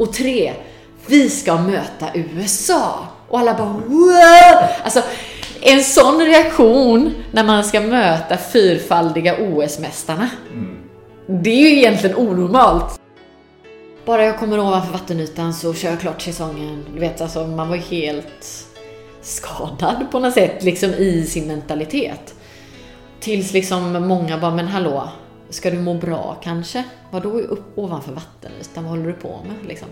Och tre, vi ska möta USA. Och alla bara wow! Alltså, en sån reaktion när man ska möta fyrfaldiga OS-mästarna. Det är ju egentligen onormalt. Bara jag kommer ovanför vattenytan så kör jag klart säsongen. Du vet, alltså man var helt skadad på något sätt liksom i sin mentalitet. Tills liksom många bara, men hallå, ska du må bra kanske? Vadå upp ovanför vattenytan? Vad håller du på med liksom?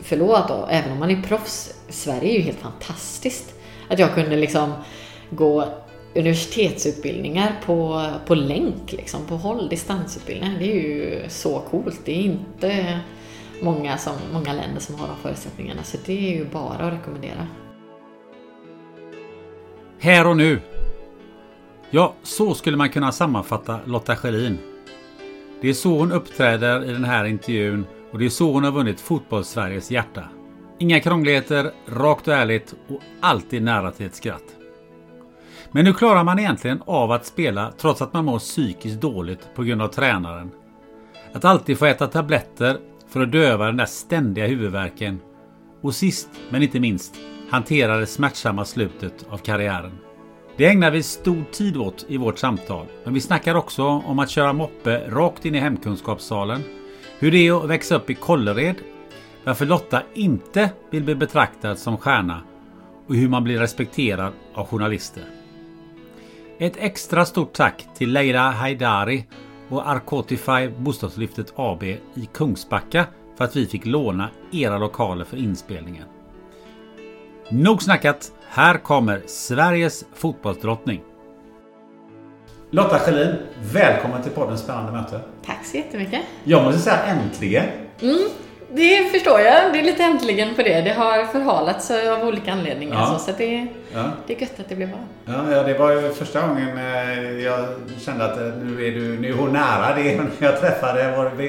Förlåt då, även om man är proffs, Sverige är ju helt fantastiskt. Att jag kunde liksom gå universitetsutbildningar på, på länk, liksom, på håll, distansutbildningar. Det är ju så coolt. Det är inte många, som, många länder som har de förutsättningarna, så det är ju bara att rekommendera. Här och nu. Ja, så skulle man kunna sammanfatta Lotta Schelin. Det är så hon uppträder i den här intervjun och det är så hon har vunnit fotbollssveriges hjärta. Inga krångligheter, rakt och ärligt och alltid nära till ett skratt. Men hur klarar man egentligen av att spela trots att man mår psykiskt dåligt på grund av tränaren? Att alltid få äta tabletter för att döva den där ständiga huvudvärken. Och sist men inte minst hantera det smärtsamma slutet av karriären. Det ägnar vi stor tid åt i vårt samtal, men vi snackar också om att köra moppe rakt in i hemkunskapssalen, hur det är att växa upp i Kållered, varför Lotta inte vill bli betraktad som stjärna och hur man blir respekterad av journalister. Ett extra stort tack till Leila Haidari och Arcotify Bostadslyftet AB i Kungsbacka för att vi fick låna era lokaler för inspelningen. Nog snackat! Här kommer Sveriges fotbollsdrottning. Lotta Schelin, välkommen till podden Spännande möte. Tack så jättemycket. Jag måste säga äntligen. Det förstår jag. Det är lite äntligen på det. Det har förhalats av olika anledningar. Ja. Så, det, Ja. det är gött att det blev av. Ja, ja, det var ju första gången eh, jag kände att eh, nu är, du, nu är hon nära. Det är när jag träffade vår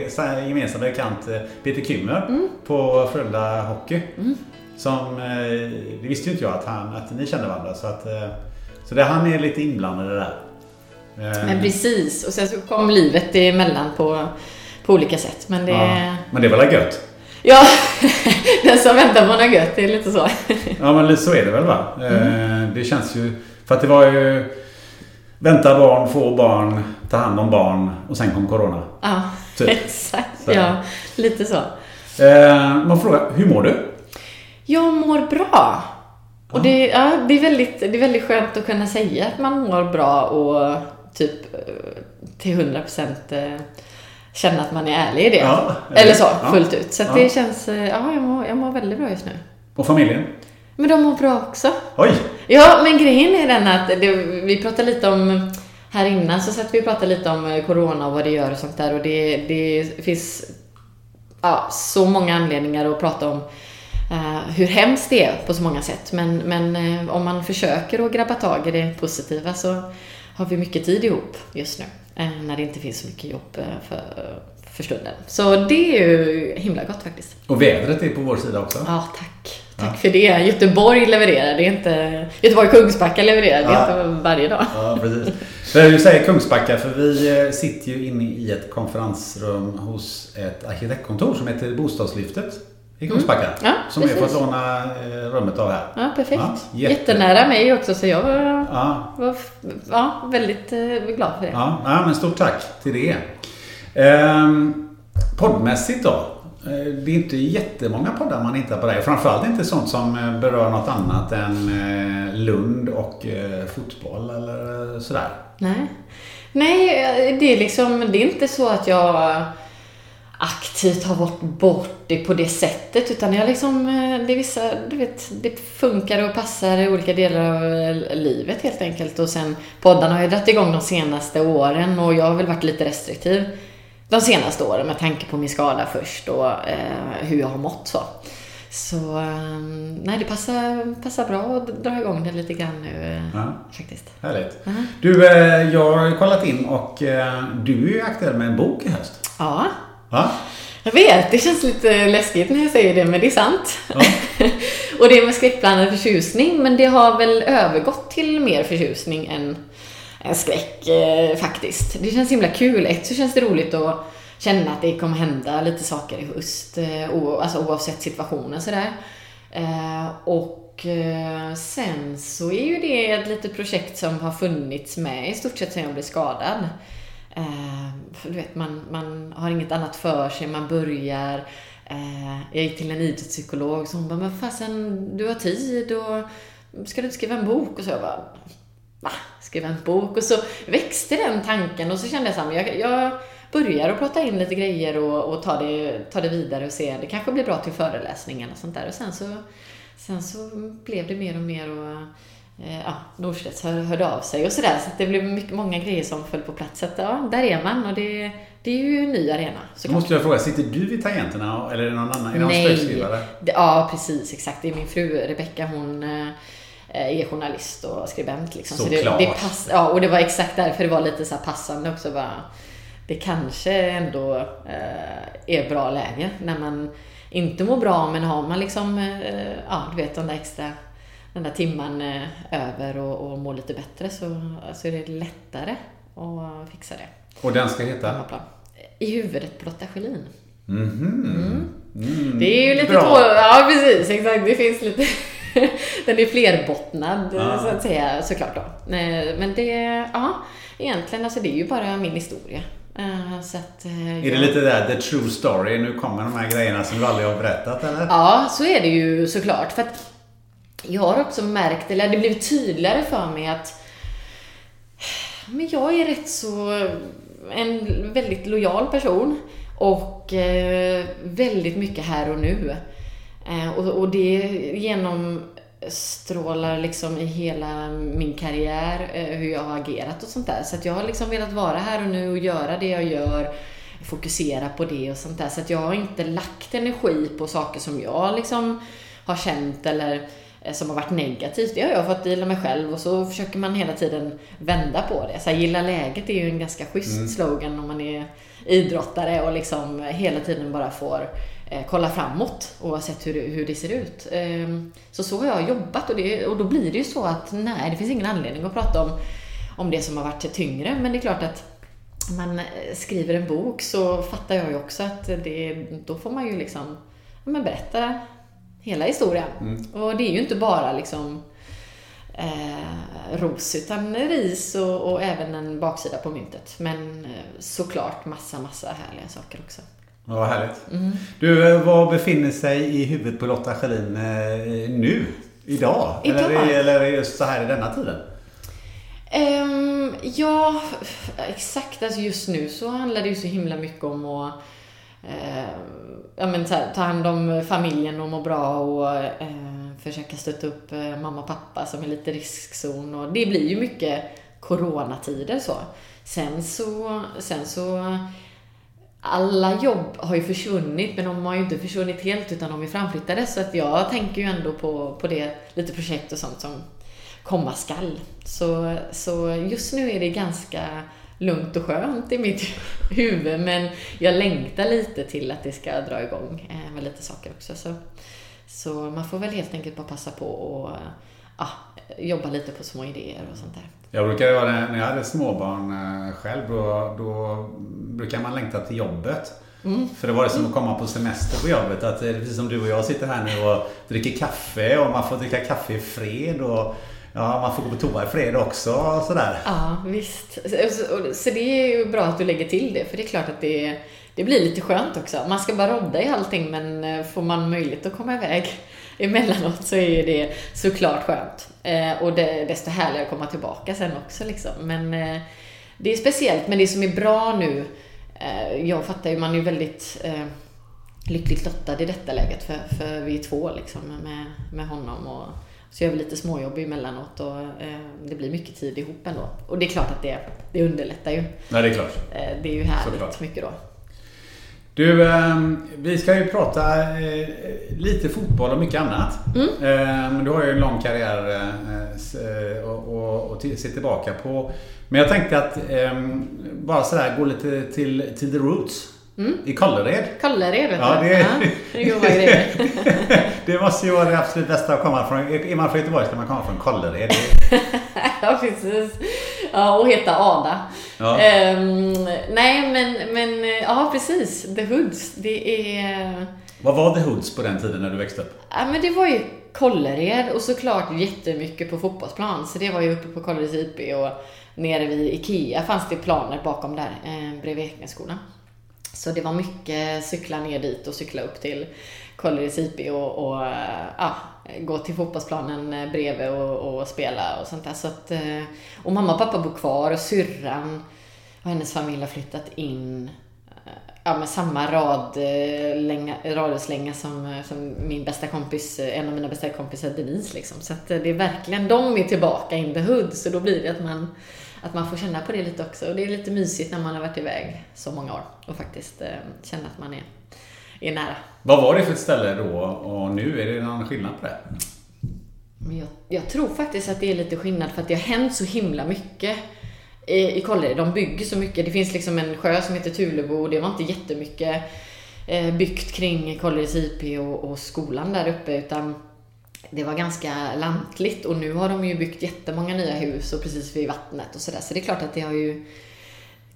gemensamma bekant eh, Peter Kymmer på Frölunda Hockey. Som, eh, det visste ju inte jag att, han, att ni kände varandra. Så, att, eh, så det, han är lite inblandad i det där. Eh, Men precis. Och sen så kom livet emellan på, på olika sätt. Men det... ja. Men det var väl gött? Ja, den som väntar på något gött. Det är lite så. Ja men så är det väl va? Eh, Det känns ju... För att det var ju... Vänta barn, få barn, ta hand om barn och sen kom Corona. Ja, Typ. exakt. Så. Ja, lite så. Man frågar, hur mår du? Jag mår bra. Och det, ja, det, är väldigt, det är väldigt skönt att kunna säga att man mår bra och typ eh, till 100% eh, känna att man är ärlig i det. Ja, Eller så, ja. fullt ut. Så att det känns, eh, ja, jag mår, jag mår väldigt bra just nu. Och familjen? Men de mår bra också. Oj! Ja, men grejen är den att det, vi pratade lite om här innan så satt vi och pratade lite om Corona och vad det gör och sånt där och det, det finns ja, så många anledningar att prata om hur hemskt det är på så många sätt. Men, men eh, om man försöker att grabba tag i det positiva så har vi mycket tid ihop just nu. eh, när det inte finns så mycket jobb eh, för, för stunden. Så det är ju himla gott faktiskt. Och vädret är på vår sida också. Ja, tack. Tack för det. Göteborg levererar, det är inte... Göteborg-Kungsbacka levererar, det är Ja. inte varje dag. Ja, precis. Du säger Kungsbacka, för vi eh, sitter ju inne i ett konferensrum hos ett arkitektkontor som heter Bostadslyftet i Kungsbacka. Mm. Ja, som vi har precis. fått låna eh, rummet av här. Ja, perfekt. Ja, jätte- Jättenära mig också, så jag var, Ja, var ja, väldigt eh, glad för det. ja, ja men stort tack till det. Ehm, poddmässigt då. Eh, det är inte jättemånga poddar man hittar på dig. Framförallt inte sånt som berör något annat än Lund och fotboll eller sådär. Nej. Nej, det är liksom, det är inte så att jag aktivt har varit bort det på det sättet utan jag liksom, det är vissa, du vet, det funkar och passar i olika delar av livet helt enkelt och sen poddarna har ju dragit igång de senaste åren och jag har väl varit lite restriktiv de senaste åren med tanke på min skada först och eh, hur jag har mått så. Så eh, nej, det passar, passar bra att dra igång det lite grann nu eh, ja. faktiskt. Härligt. Uh -huh. Du, eh, jag har kollat in och eh, du är ju aktuell med en bok i höst. Ja. Va? Jag vet, det känns lite läskigt när jag säger det, men det är sant. Ja. och det är med skräckblandad förtjusning, men det har väl övergått till mer förtjusning än en skräck eh, faktiskt. Det känns himla kul. Ett så känns det roligt att känna att det kommer hända lite saker i höst, eh, o, alltså oavsett situationen sådär. Eh, och eh, sen så är ju det ett litet projekt som har funnits med i stort sett sedan jag blev skadad. Eh, du vet, man, man har inget annat för sig, man börjar eh, jag gick till en idrottspsykolog som bara, men fasen, du har tid och ska du inte skriva en bok? Och så jag bara, va? Skriva en bok? Och så växte den tanken och så kände jag så jag, jag börjar att prata in lite grejer och, och ta, det, ta det vidare och se, det kanske blir bra till föreläsningen och sånt där. Och sen så, sen så blev det mer och mer och ja, Norstedts hör, hörde av sig och sådär. Så det blev mycket, många grejer som föll på plats. Så att, ja, där är man och det, det är ju en ny arena. Då måste jag fråga, sitter du vid tangenterna eller är det någon annan? Är det någon Nej. Ja, precis. Exakt. Det är min fru Rebecka. Hon eh, Eh, är journalist och skribent. Liksom. Så, så det, det pass, ja, och det var exakt därför det var lite så passande också. Bara, det kanske ändå eh, är bra läge när man inte mår bra men har man liksom, eh, ja du vet den där extra den där timman eh, över och, och mår lite bättre så, så är det lättare att fixa det. Och den ska heta? I huvudet på Lotta Schelin. Mm -hmm. mm. Mm. Det är ju lite bra. Ja, precis. Exakt. Det finns lite den är flerbottnad ja. så att säga såklart då. Men det, ja, egentligen alltså det är ju bara min historia. Eh, så att, eh, är det lite där the true story? Nu kommer de här grejerna som du aldrig har berättat eller? Ja, så är det ju såklart. För att jag har också märkt, eller det blivit tydligare för mig att men jag är rätt så en väldigt lojal person och eh, väldigt mycket här och nu. Eh, och, det genomstrålar liksom i hela min karriär, eh, hur jag har agerat och sånt där. Så att jag har liksom velat vara här och nu och göra det jag gör, fokusera på det och sånt där. Så att jag har inte lagt energi på saker som jag liksom har känt eller eh, som har varit negativt. Det har jag fått dela med själv och så försöker man hela tiden vända på det. Så här, gilla läget är ju en ganska schysst mm. slogan om man är idrottare och liksom hela tiden bara får eh, kolla framåt oavsett hur, hur det ser ut. Eh, så så har jag jobbat och, det, och då blir det ju så att nej, det finns ingen anledning att prata om, om det som har varit tyngre. Men det är klart att man eh, skriver en bok så fattar jag ju också att det, då får man ju liksom men berätta hela historien. Mm. Och det är ju inte bara liksom eh, ros utan ris och, och, även en baksida på myntet. Men eh, såklart massa, massa härliga saker också. Ja, vad härligt. Mm. Du, eh, vad befinner sig i huvudet på Lotta Schelin eh, nu? Idag? Idag? Eller, eller just så här i denna tiden? Um, ja, exakt. Alltså just nu så handlar det ju så himla mycket om att uh, ja, men så här, ta hand om familjen och må bra och eh, försöka stötta upp eh, mamma och pappa som är lite riskzon. Och det blir ju mycket coronatider så. Sen så, sen så alla jobb har ju försvunnit, men de har ju inte försvunnit helt utan de är framflyttade. Så att jag tänker ju ändå på, på det, lite projekt och sånt som komma skall. Så, så just nu är det ganska lugnt och skönt i mitt huvud, men jag längtar lite till att det ska dra igång eh, med lite saker också. Så, så man får väl helt enkelt bara passa på och ja, jobba lite på små idéer och sånt där. Jag brukar göra det när jag hade småbarn eh, själv. Då, då brukar man längta till jobbet. Mm. För det var det som att komma på semester på jobbet. Att, precis som du och jag sitter här nu och dricker kaffe och man får dricka kaffe i fred. Och Ja, man får gå på toa i fred också och sådär. Ja, visst. Så, så det är ju bra att du lägger till det, för det är klart att det, det blir lite skönt också. Man ska bara rodda i allting, men eh, får man möjlighet att komma iväg emellanåt så är det såklart skönt. Eh, och det, desto härligare att komma tillbaka sen också liksom. Men eh, det är speciellt, men det som är bra nu, eh, jag fattar ju, man är ju väldigt eh, lyckligt lottad i detta läget för, för vi är två liksom med, med honom och så gör vi lite småjobb emellanåt och eh, det blir mycket tid ihop ändå. Och det är klart att det, det underlättar ju. Nej, det är klart. Eh, det är ju härligt Såklart. mycket då. Du, eh, vi ska ju prata eh, lite fotboll och mycket annat. Mm. Eh, du har ju en lång karriär eh, att se tillbaka på. Men jag tänkte att ehm, bara sådär gå lite till, till the roots. Mm. I Kållered. Kållered, vet ja. Det, ja, det är goda grejer. det måste ju vara det absolut bästa att komma från. Är man från Göteborg ska man komma från Kållered. ja, precis. Ja, och heta Ada. Ja. Um, nej, men, men ja, precis. The Hoods. Det är... Vad var The Hoods på den tiden när du växte upp? Ja, men det var ju Kållered och såklart jättemycket på fotbollsplan. Så det var ju uppe på Kållereds IP och nere vid IKEA fanns det planer bakom där, eh, bredvid Ekenässkolan. Så det var mycket cykla ner dit och cykla upp till Kållereds IP och, och ja, gå till fotbollsplanen bredvid och, och, spela och sånt där. Så att, eh, och mamma och pappa bor kvar och syrran och hennes familj har flyttat in eh, ja, med samma rad, eh, radhuslänga som, som min bästa kompis, en av mina bästa kompisar Denise liksom. Så att det är verkligen, de är tillbaka in the hood. Så då blir det att man att man får känna på det lite också. Och det är lite mysigt när man har varit iväg så många år och faktiskt eh, känna att man är, är nära. Vad var det för ett ställe då och nu? Är det någon skillnad på det? Men jag, jag tror faktiskt att det är lite skillnad för att det har hänt så himla mycket i, i Kållered. De bygger så mycket. Det finns liksom en sjö som heter Tulebo och det var inte jättemycket eh, byggt kring Kållereds IP och, och skolan där uppe utan det var ganska lantligt och nu har de ju byggt jättemånga nya hus och precis vid vattnet och sådär. Så det är klart att det har ju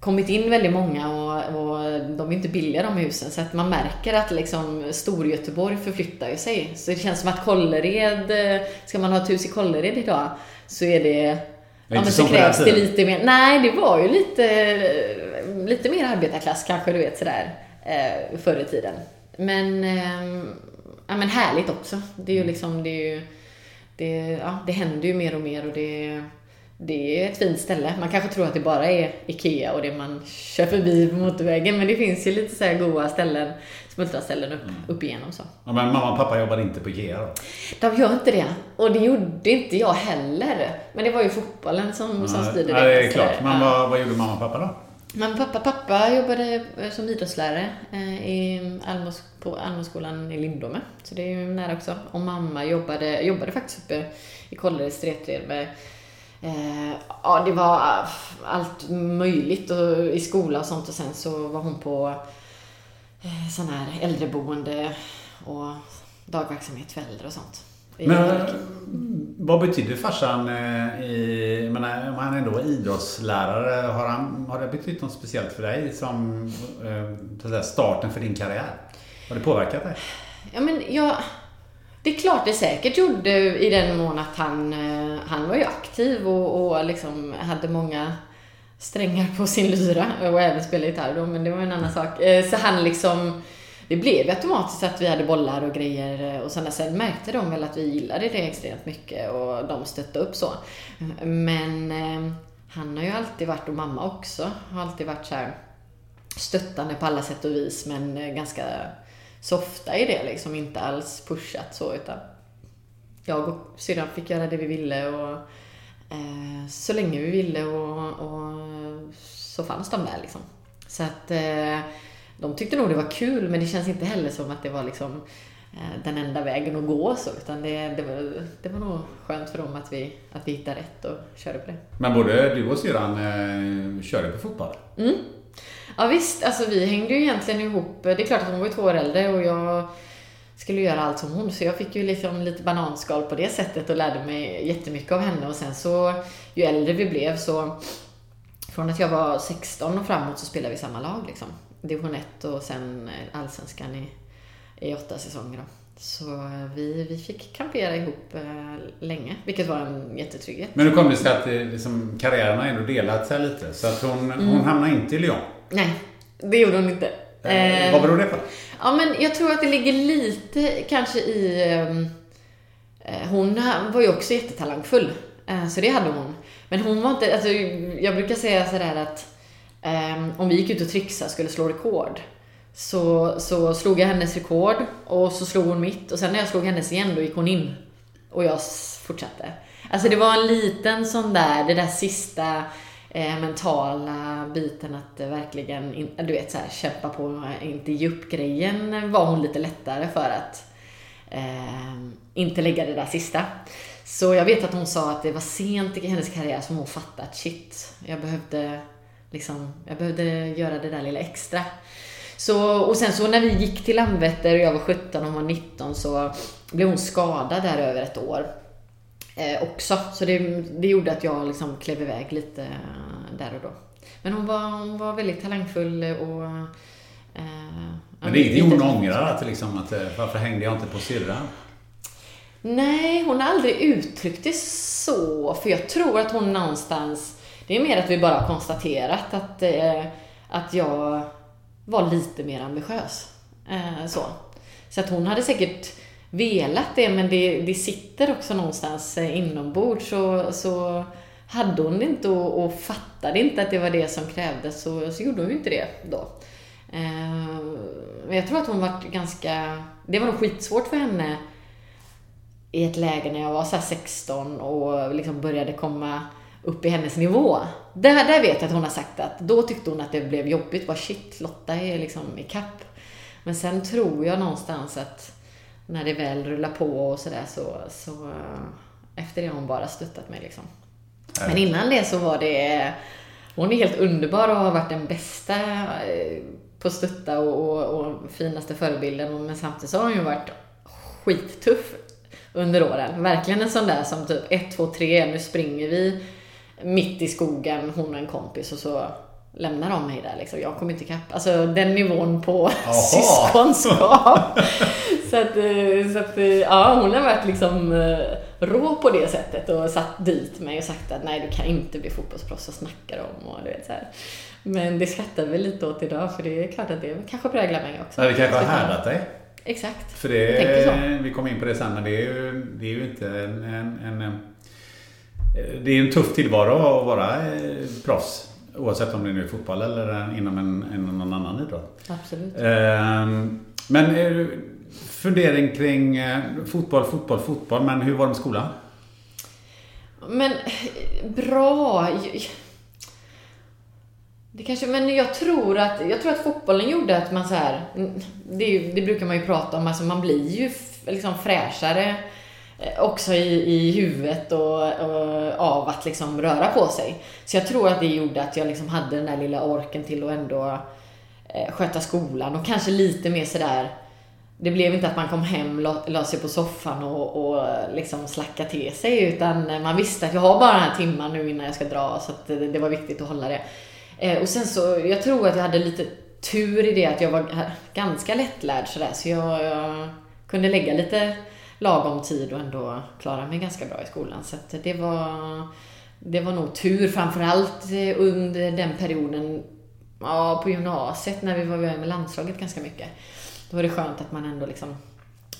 kommit in väldigt många och, och de är inte billiga de husen. Så att man märker att liksom Storgöteborg förflyttar ju sig. Så det känns som att Kållered, ska man ha ett hus i Kållered idag så är det Ja, men så krävs det lite mer. Nej, det var ju lite, lite mer arbetarklass kanske, du vet sådär, eh, förr i tiden. Men ehm, ja, men härligt också. Det är ju liksom, det är ju, det, ja, det händer ju mer och mer och det, det är ett fint ställe. Man kanske tror att det bara är IKEA och det man kör förbi på motorvägen, men det finns ju lite så här goda ställen, smultronställen upp, mm. upp igenom så. Ja, men mamma och pappa jobbade inte på IKEA då? De gör inte det. Och det gjorde inte jag heller. Men det var ju fotbollen som, som styrde det. Ja, det är klart. Men vad, vad gjorde mamma och pappa då? Men pappa, pappa jobbade eh, som idrottslärare eh, i Almos, på Almoskolan i Lindome. Så det är ju nära också. Och mamma jobbade, jobbade faktiskt uppe i Kållered Stretred med eh, Ja, det var eh, allt möjligt och, i skola och sånt och sen så var hon på eh, sån här äldreboende och dagverksamhet för äldre och sånt. Men vad betyder farsan eh, i, jag menar, om han ändå är idrottslärare, har, han, har det betytt något speciellt för dig som eh, säga, starten för din karriär? Har det påverkat dig? Ja, men jag, det är klart det säkert gjorde i den mån att han, eh, han var ju aktiv och, och liksom hade många strängar på sin lyra och även spelade gitarr då, men det var en annan sak. Så han liksom det blev ju automatiskt att vi hade bollar och grejer eh, och sådana. Sen märkte de väl att vi gillade det extremt mycket och de stötte upp så. Men eh, han har ju alltid varit, och mamma också, har alltid varit så här stöttande på alla sätt och vis men eh, ganska softa i det liksom. Inte alls pushat så utan jag och syrran fick göra det vi ville och eh, så länge vi ville och, och så fanns de där liksom. Så att eh, de tyckte nog det var kul men det känns inte heller som att det var liksom eh, den enda vägen att gå så, utan det, det, var, det var nog skönt för dem att vi, att vi hittade rätt och körde på det. Men både du och syrran eh, körde på fotboll? Mm. Ja visst, alltså vi hängde ju egentligen ihop. Det är klart att hon var ju två år äldre och jag skulle göra allt som hon, så jag fick ju liksom lite bananskal på det sättet och lärde mig jättemycket av henne och sen så, ju äldre vi blev så, från att jag var 16 och framåt så spelade vi samma lag liksom division 1 och sen eh, allsvenskan i, i åtta säsonger. Då. Så eh, vi, vi fick kampera ihop eh, länge, vilket var en jättetrygghet. Men hur kom det sig att det, liksom, karriären har ändå delat sig lite? Så att hon, Mm. hon hamnade inte i Lyon. Nej, det gjorde hon inte. Eh, Eh, vad beror det på? Ja, men jag tror att det ligger lite kanske i... eh, hon var ju också jättetalangfull, eh, så det hade hon. Men hon var inte... Alltså, jag brukar säga sådär att Ehm, om vi gick ut och trixade och skulle slå rekord så, så slog jag hennes rekord och så slog hon mitt och sen när jag slog hennes igen då gick hon in och jag fortsatte. Alltså det var en liten sån där, det där sista eh, mentala biten att verkligen, in, du vet så här, kämpa på, inte ge upp grejen var hon lite lättare för att eh, inte lägga det där sista. Så jag vet att hon sa att det var sent i hennes karriär som hon fattade att shit, jag behövde liksom, jag behövde göra det där lilla extra. Så, och sen så när vi gick till Landvetter och jag var 17 och hon var 19 så blev hon skadad där över ett år. Eh, också. Så det, det gjorde att jag liksom klev iväg lite eh, där och då. Men hon var, hon var väldigt talangfull och... Eh, Men det är ingenting hon ångrar att, liksom, att eh, varför hängde jag inte på syrran? Nej, hon har aldrig uttryckt det så. För jag tror att hon någonstans... Det är mer att vi bara har konstaterat att, eh, att jag var lite mer ambitiös. Eh, så. så att hon hade säkert velat det, men det, det sitter också någonstans eh, inombords. Så, så hade hon det inte och, och fattade inte att det var det som krävdes så, så gjorde hon ju inte det då. Men jag tror att hon var ganska... Det var nog skitsvårt för henne i ett läge när jag var så här 16 och liksom började komma upp i hennes nivå. Där, där vet jag att hon har sagt att då tyckte hon att det blev jobbigt. Bara shit, Lotta är liksom i kapp. Men sen tror jag någonstans att när det väl rullar på och sådär så, så eh, efter det har hon bara stöttat mig liksom. Men innan det så var det hon är helt underbar och har varit den bästa eh, på stötta och, och, och finaste förebilden. Men samtidigt så har hon ju varit skittuff under åren. Verkligen en sån där som typ 1, 2, 3, nu springer vi mitt i skogen, hon och en kompis och så lämnar de mig där liksom. Jag kommer inte ikapp. Alltså den nivån på Jaha. syskonskap. så att, eh, så att eh, ja, hon har varit liksom eh, rå på det sättet och satt dit mig och sagt att nej du kan inte bli fotbollsproffs och snackar om och du vet så här. Men det skrattar vi lite åt idag för det är klart att det kanske präglar mig också. Nej, det kanske har härdat dig. Exakt. För det, vi kommer in på det sen, men det är ju, det är ju inte en, en, en Det är en tuff tillvaro att vara eh, proffs. Oavsett om det nu är fotboll eller inom en, en, någon annan idrott. Absolut. Ehm, Men eh, fundering kring eh, fotboll, fotboll, fotboll. Men hur var det med skolan? Men bra. Det kanske, men jag tror att, jag tror att fotbollen gjorde att man så här, det, är det brukar man ju prata om, alltså man blir ju liksom fräschare eh, Eh, också i, i huvudet och, och av att liksom röra på sig. Så jag tror att det gjorde att jag liksom hade den där lilla orken till att ändå eh, sköta skolan och kanske lite mer sådär det blev inte att man kom hem, la, la sig på soffan och, och liksom slacka till sig utan man visste att jag har bara den här timman nu innan jag ska dra så att det, det var viktigt att hålla det. Eh, och sen så, jag tror att jag hade lite tur i det att jag var ganska lättlärd sådär så jag, jag kunde lägga lite lagom tid och ändå klara mig ganska bra i skolan. Så att det var, det var nog tur framförallt eh, under den perioden ja, på gymnasiet när vi var med landslaget ganska mycket. Då var det skönt att man ändå liksom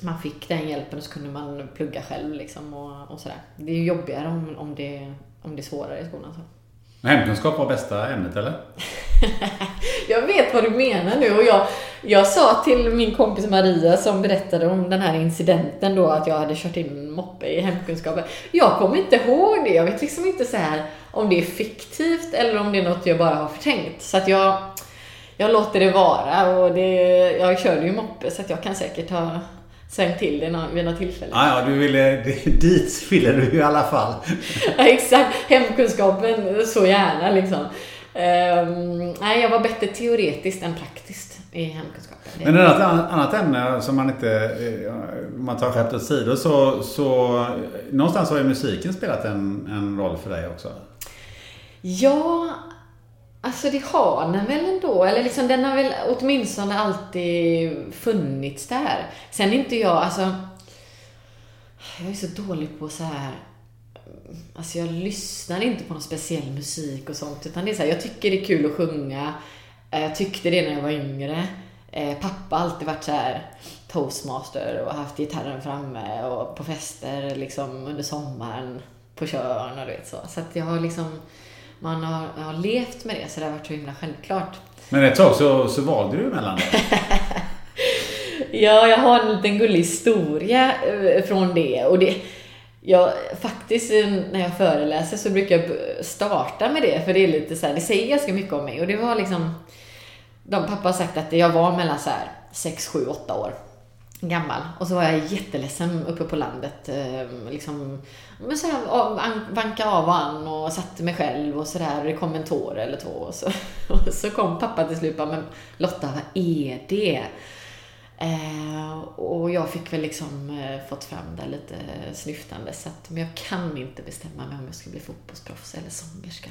man fick den hjälpen och så kunde man plugga själv liksom och, och sådär. Det är ju jobbigare om, om, det, om det är svårare i skolan. Så. Hemkunskap var bästa ämnet eller? Jag vet vad du menar nu och jag, jag sa till min kompis Maria som berättade om den här incidenten då att jag hade kört in moppe i hemkunskapen. Jag kommer inte ihåg det. Jag vet liksom inte så här om det är fiktivt eller om det är något jag bara har förträngt. Så att jag, jag låter det vara och det, jag körde ju moppe så att jag kan säkert ha svängt till det vid något tillfälle. Ja, ja, du ville, dit ville du i alla fall. Ja, exakt. Hemkunskapen så gärna liksom. Ehm, nej, jag var bättre teoretiskt än praktiskt i hemkunskapen. Men ett annat, ämne som man inte, eh, om man tar skämt åt sidor så, så någonstans har ju musiken spelat en, en roll för dig också. Ja, Alltså det har den väl ändå, eller liksom den har väl åtminstone alltid funnits där. Sen är inte jag, alltså... Jag är så dålig på så här... Alltså jag lyssnar inte på någon speciell musik och sånt, utan det är så här, jag tycker det är kul att sjunga. Eh, jag tyckte det när jag var yngre. Eh, pappa har alltid varit så här toastmaster och haft gitarren framme och på fester liksom under sommaren på Tjörn och du vet så. Så att jag har liksom, man har, har levt med det så det har varit så himla självklart. Men ett tag så, så valde du mellan det. Ja, jag har en liten gullig historia eh, från det. Och det jag, faktiskt eh, när jag föreläser så brukar jag starta med det, för det är lite så här, det säger ganska mycket om mig. Och det var liksom, de pappa har sagt att jag var mellan så här 6, 7, 8 år gammal. Och så var jag jätteledsen uppe på landet. Eh, liksom, men så här, av- vanka av och an och satte mig själv och sådär. Och det kom en tår eller två. Och så, och så kom pappa till slut och bara, men Lotta, vad är det? Eh, och jag fick väl liksom eh, fått fram det lite snyftande. Så att, men jag kan inte bestämma mig om jag ska bli fotbollsproffs eller sångerska.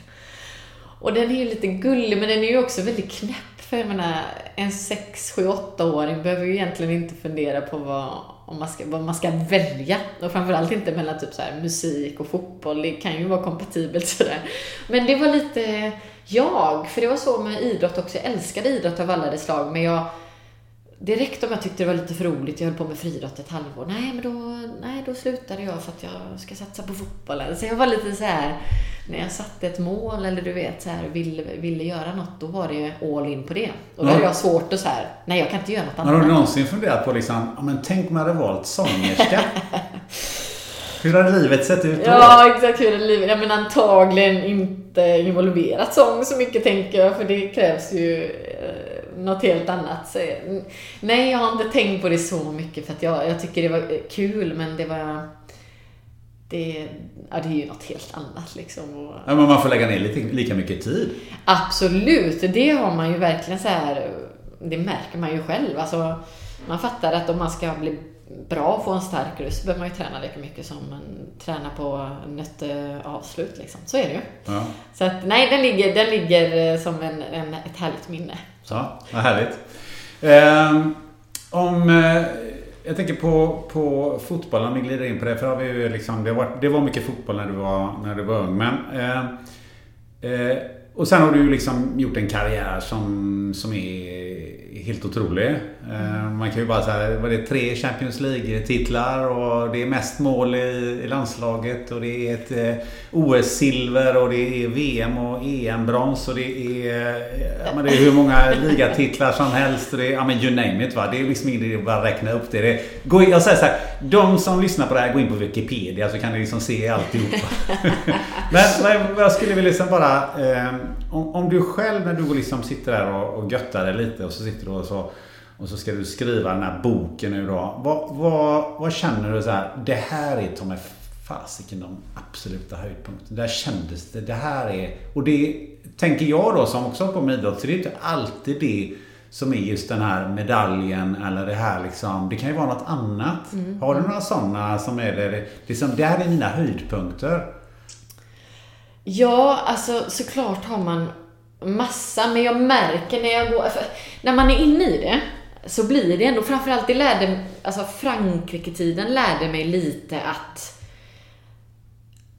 Och den är ju lite gullig, men den är ju också väldigt knäpp. För jag menar, en 6, 7, 8-åring behöver ju egentligen inte fundera på vad, om man ska, vad man ska välja. Och framförallt inte mellan typ så här, musik och fotboll. Det kan ju vara kompatibelt sådär. Men det var lite jag, för det var så med idrott också. Jag älskade idrott av alla dess slag, men jag Direkt om jag tyckte det var lite för roligt, jag höll på med friidrott ett halvår. Nej, men då, nej, då slutade jag för att jag ska satsa på fotbollen. Så jag var lite så här, när jag satte ett mål eller du vet så här, ville, ville göra något, då var det all in på det. Och då Ja. hade jag svårt att så här, nej jag kan inte göra något Har du annat. någonsin funderat på liksom, ja men tänk om jag hade valt sångerska? Hur hade livet sett ut då? Ja, exakt hur är livet? Jag menar antagligen inte involverat sång så mycket tänker jag, för det krävs ju eh, något helt annat. Så, nej, jag har inte tänkt på det så mycket för att jag, jag tycker det var kul, men det var... Det, ja, det är ju något helt annat liksom. Ja, men man får lägga ner lite, lika mycket tid. Absolut, det har man ju verkligen så här. Det märker man ju själv. Alltså, man fattar att om man ska bli bra och få en stark röst behöver man ju träna lika mycket som man tränar på nötteavslut. Liksom. Så är det ju. Ja. Så att, nej, den ligger, den ligger eh, som en, en, ett härligt minne. Så, vad härligt. Ehm, om, eh, jag tänker på, på fotbollen, vi glider in på det. För har vi ju liksom, det, var, det var mycket fotboll när du var, när du var ung. Men, eh, eh, och sen har du ju liksom gjort en karriär som, som är helt otrolig. Eh, man kan ju bara säga, var det tre Champions League-titlar och det är mest mål i, i landslaget och det är ett eh, OS-silver och det är VM och EM-brons och det är, eh, ja, men det är hur många ligatitlar som helst. Och det är, ja men you name it va. Det är liksom ingen idé att bara räkna upp det. det gå in, jag säger så här, de som lyssnar på det här, gå in på Wikipedia så kan ni liksom se alltihopa. men jag skulle vilja liksom bara, om, om du själv när du liksom sitter där och, och göttar dig lite och så sitter du och så och så ska du skriva den här boken nu då. Vad, vad, vad känner du så här? Det här är mig fasiken de absoluta höjdpunkterna. Där kändes det. Det här är... Och det tänker jag då som också på med idrott. Så det är inte alltid det som är just den här medaljen eller det här liksom. Det kan ju vara något annat. Har du några sådana som är det? Liksom, det här är mina höjdpunkter. Ja, alltså såklart har man massa, men jag märker när jag går... För, när man är inne i det så blir det ändå, framförallt det lärde, alltså Frankrike-tiden lärde mig lite att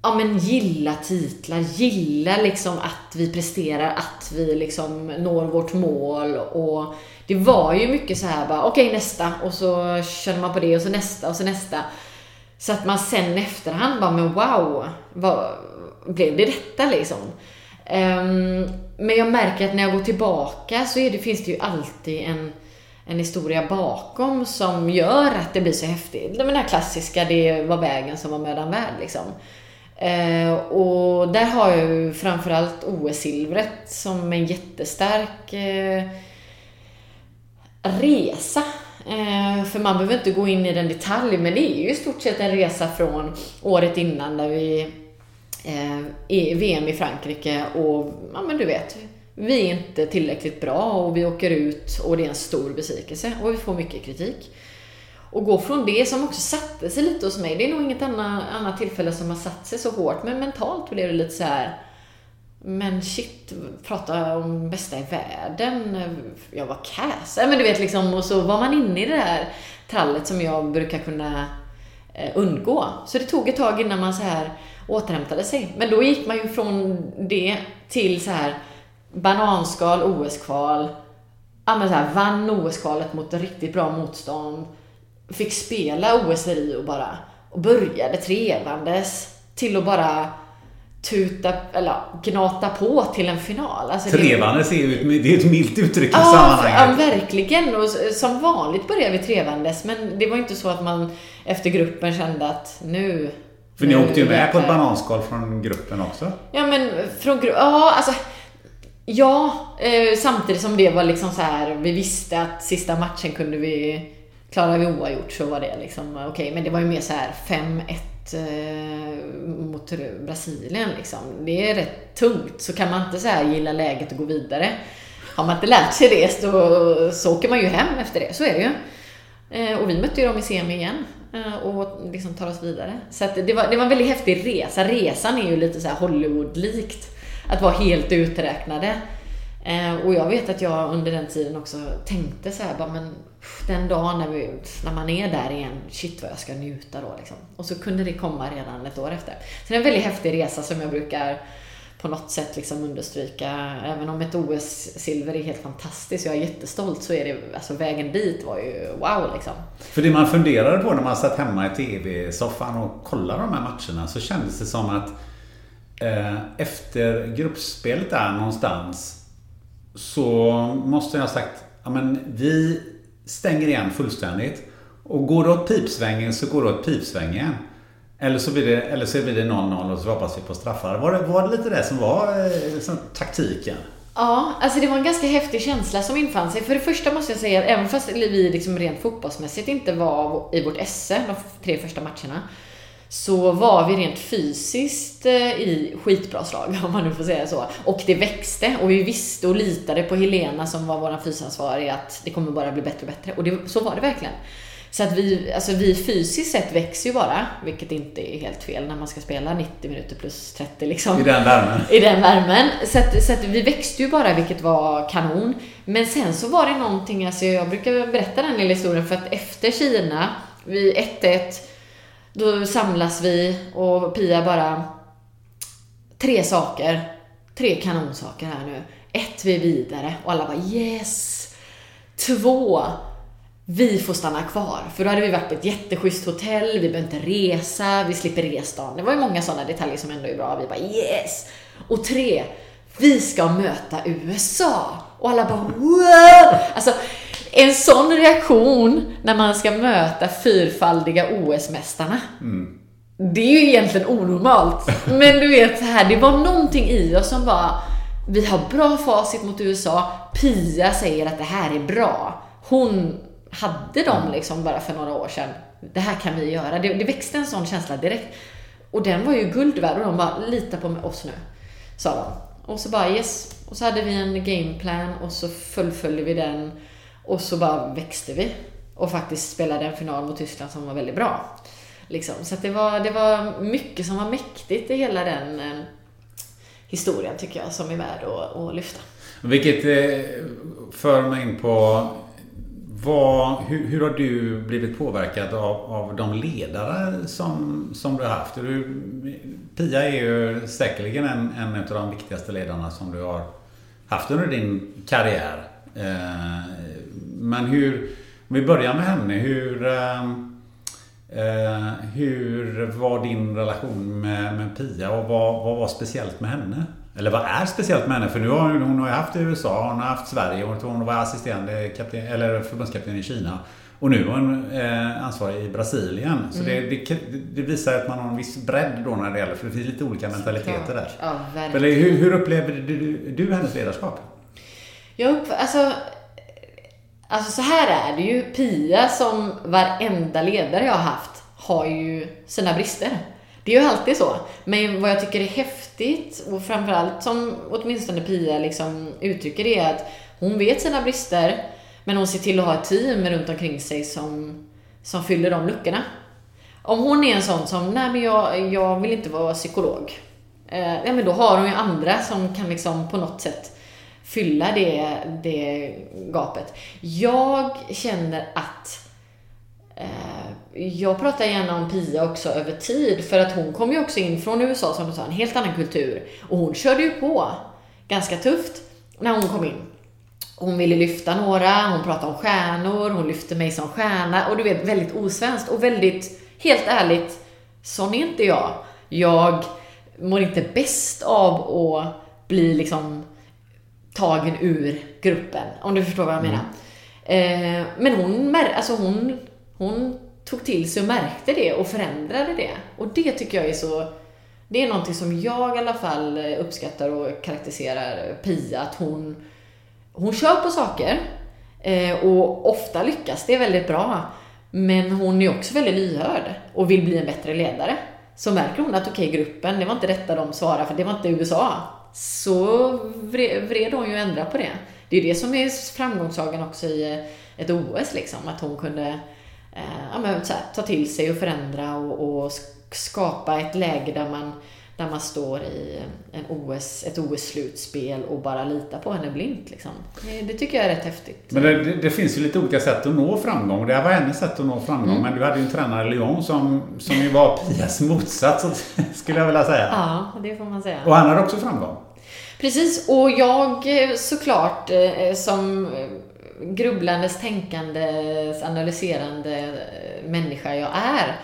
ja men gilla titlar, gilla liksom att vi presterar, att vi liksom når vårt mål och det var ju mycket så här bara okej nästa och så känner man på det och så nästa och så nästa. Så att man sen efterhand bara men wow, vad, blev det detta liksom? Ehm, men jag märker att när jag går tillbaka så är det, finns det ju alltid en, en historia bakom som gör att det blir så häftigt. Den här klassiska, det var vägen som var mödan värd liksom. Ehm, och där har jag ju framförallt OS-silvret som en jättestark eh, resa. Ehm, för man behöver inte gå in i den detalj, men det är ju i stort sett en resa från året innan där vi Eh, i VM i Frankrike och ja men du vet, vi är inte tillräckligt bra och vi åker ut och det är en stor besvikelse och vi får mycket kritik. Och gå från det som också satte sig lite hos mig, det är nog inget annat, annat tillfälle som har satt sig så hårt, men mentalt blev det lite så här Men shit, prata om bästa i världen. Jag var kass. Men du vet liksom, och så var man inne i det där trallet som jag brukar kunna eh, undgå. Så det tog ett tag innan man så här återhämtade sig. Men då gick man ju från det till så här bananskal, OS-kval. Ja men så här, vann OS-kvalet mot riktigt bra motstånd. Fick spela OS i Rio bara. Och började trevandes till att bara tuta, eller gnata på till en final. Alltså, trevandes är ju det är ett milt uttryck i ja, sammanhanget. Ja, verkligen. Och som vanligt började vi trevandes, men det var inte så att man efter gruppen kände att nu... För ni åkte ju med på ett bananskal från gruppen också. Ja, men från gruppen... Ja, alltså... Ja, eh, samtidigt som det var liksom så här, vi visste att sista matchen kunde vi, klarade vi oavgjort så var det liksom okej, okay, men det var ju mer så här 5-1 eh, mot Brasilien liksom. Det är rätt tungt, så kan man inte så här gilla läget och gå vidare. Har man inte lärt sig det så, så åker man ju hem efter det, så är det ju. Eh, och vi mötte ju dem i semi igen Eh, och liksom tar oss vidare. Så det, var, det var en väldigt häftig resa. Resan är ju lite så Hollywood-likt. Att vara helt uträknade. Eh, och jag vet att jag under den tiden också tänkte så här, bara, men den dagen när, vi, när man är där igen, shit vad jag ska njuta då liksom. Och så kunde det komma redan ett år efter. Så det är en väldigt häftig resa som jag brukar på något sätt liksom understryka. Även om ett OS-silver är helt fantastiskt och jag är jättestolt så är det, alltså vägen dit var ju wow liksom. För det man funderade på när man satt hemma i TV-soffan och kollade de här matcherna så kändes det som att eh, efter gruppspelet där någonstans så måste jag ha sagt, ja men vi stänger igen fullständigt. Och går det åt pipsvängen så går det åt pipsvängen. Eller så blir det, eller så blir det 0-0 och så hoppas vi på straffar. Var det, var det lite det som var liksom, taktiken? Ja, alltså det var en ganska häftig känsla som infann sig. För det första måste jag säga att även fast vi liksom rent fotbollsmässigt inte var i vårt esse de tre första matcherna så var vi rent fysiskt eh, i skitbra slag, om man nu får säga så. Och det växte och vi visste och litade på Helena som var vår fysansvarig att det kommer bara bli bättre och bättre. Och det, så var det verkligen. Så att vi, alltså vi fysiskt sett växer ju bara, vilket inte är helt fel när man ska spela 90 minuter plus 30 liksom. I den värmen. I den värmen. Så att, så att vi växte ju bara, vilket var kanon. Men sen så var det någonting, alltså jag brukar berätta den lilla historien för att efter Kina, vid 1-1 då samlas vi och Pia bara... Tre saker. Tre kanonsaker här nu. Ett, vi är vidare. Och alla bara yes! Två, vi får stanna kvar. För då hade vi varit på ett jätteschysst hotell, vi behöver inte resa, vi slipper resdagen. Det var ju många sådana detaljer som ändå är bra. Vi bara yes! Och tre, vi ska möta USA. Och alla bara wow! Alltså, en sån reaktion när man ska möta fyrfaldiga OS-mästarna. Mm. Det är ju egentligen onormalt. Men du vet, här, det var någonting i oss som bara, vi har bra facit mot USA. Pia säger att det här är bra. Hon hade dem mm. liksom bara för några år sedan. Det här kan vi göra. Det, det växte en sån känsla direkt. Och den var ju guld värd och de bara, lita på oss nu. Sa de. Och så bara yes. Och så hade vi en gameplan och så fullföljde vi den. Och så bara växte vi. Och faktiskt spelade en final mot Tyskland som var väldigt bra. Liksom. Så det, var, det var mycket som var mäktigt i hela den eh, historien tycker jag som är värd att, att lyfta. Vilket eh, för mig in på vad, hur, hur, har du blivit påverkad av, av de ledare som, som du har haft? Du, Pia är ju säkerligen en, en av de viktigaste ledarna som du har haft under din karriär. Eh, men hur, om vi börjar med henne, hur, eh, eh hur var din relation med, med Pia och vad, vad var speciellt med henne? Eller vad är speciellt med henne? För nu har hon, har haft USA, hon har haft Sverige, hon, var assisterande kapten, eller förbundskapten i Kina. Och nu är hon eh, ansvarig i Brasilien. Så mm. det, det, det, visar att man har en viss bredd då när det gäller, för det finns lite olika mentaliteter där. Ja, Eller hur, hur upplevde du, du hennes ledarskap? Jag upp, alltså, alltså så här är det ju. Pia som varenda ledare jag har haft har ju sina brister. Det är ju alltid så. Men vad jag tycker är häftigt och framförallt som åtminstone Pia liksom uttrycker det är att hon vet sina brister men hon ser till att ha ett team runt omkring sig som, som fyller de luckorna. Om hon är en sån som, nej men jag, jag vill inte vara psykolog. eh, ja men då har hon ju andra som kan liksom på något sätt fylla det, det gapet. Jag känner att eh, jag pratar gärna om Pia också över tid för att hon kom ju också in från USA som du sa, en helt annan kultur. Och hon körde ju på ganska tufft när hon kom in. Hon ville lyfta några, hon pratade om stjärnor, hon lyfte mig som stjärna och du vet väldigt osvenskt och väldigt, helt ärligt, sån är inte jag. Jag mår inte bäst av att bli liksom tagen ur gruppen, om du förstår vad jag menar. Eh, men hon, alltså hon, hon tog till sig och märkte det och förändrade det. Och det tycker jag är så... Det är någonting som jag i alla fall eh, uppskattar och karaktäriserar eh, Pia, att hon, hon kör på saker eh, och ofta lyckas det väldigt bra. Men hon är också väldigt lyhörd och vill bli en bättre ledare. Så märker hon att okej, okay, gruppen, det var inte detta de svarade för det var inte USA. Så vred hon ju ändra på det. Det är det som är framgångssagan också i ett OS liksom, att hon kunde ja, men, här, ta till sig och förändra och, och skapa ett läge där man där man står i en OS, ett OS-slutspel och bara litar på henne blint. Liksom. Det tycker jag är rätt häftigt. Men det, det, det, finns ju lite olika sätt att nå framgång. Det här var hennes sätt att nå framgång. Mm. Men du hade ju en tränare, Lyon, som, som ju var Pias motsats, skulle jag vilja säga. Ja, det får man säga. Och han hade också framgång. Precis, och jag eh, såklart eh, som eh, grubblandes, tänkandes, analyserande eh, människa jag är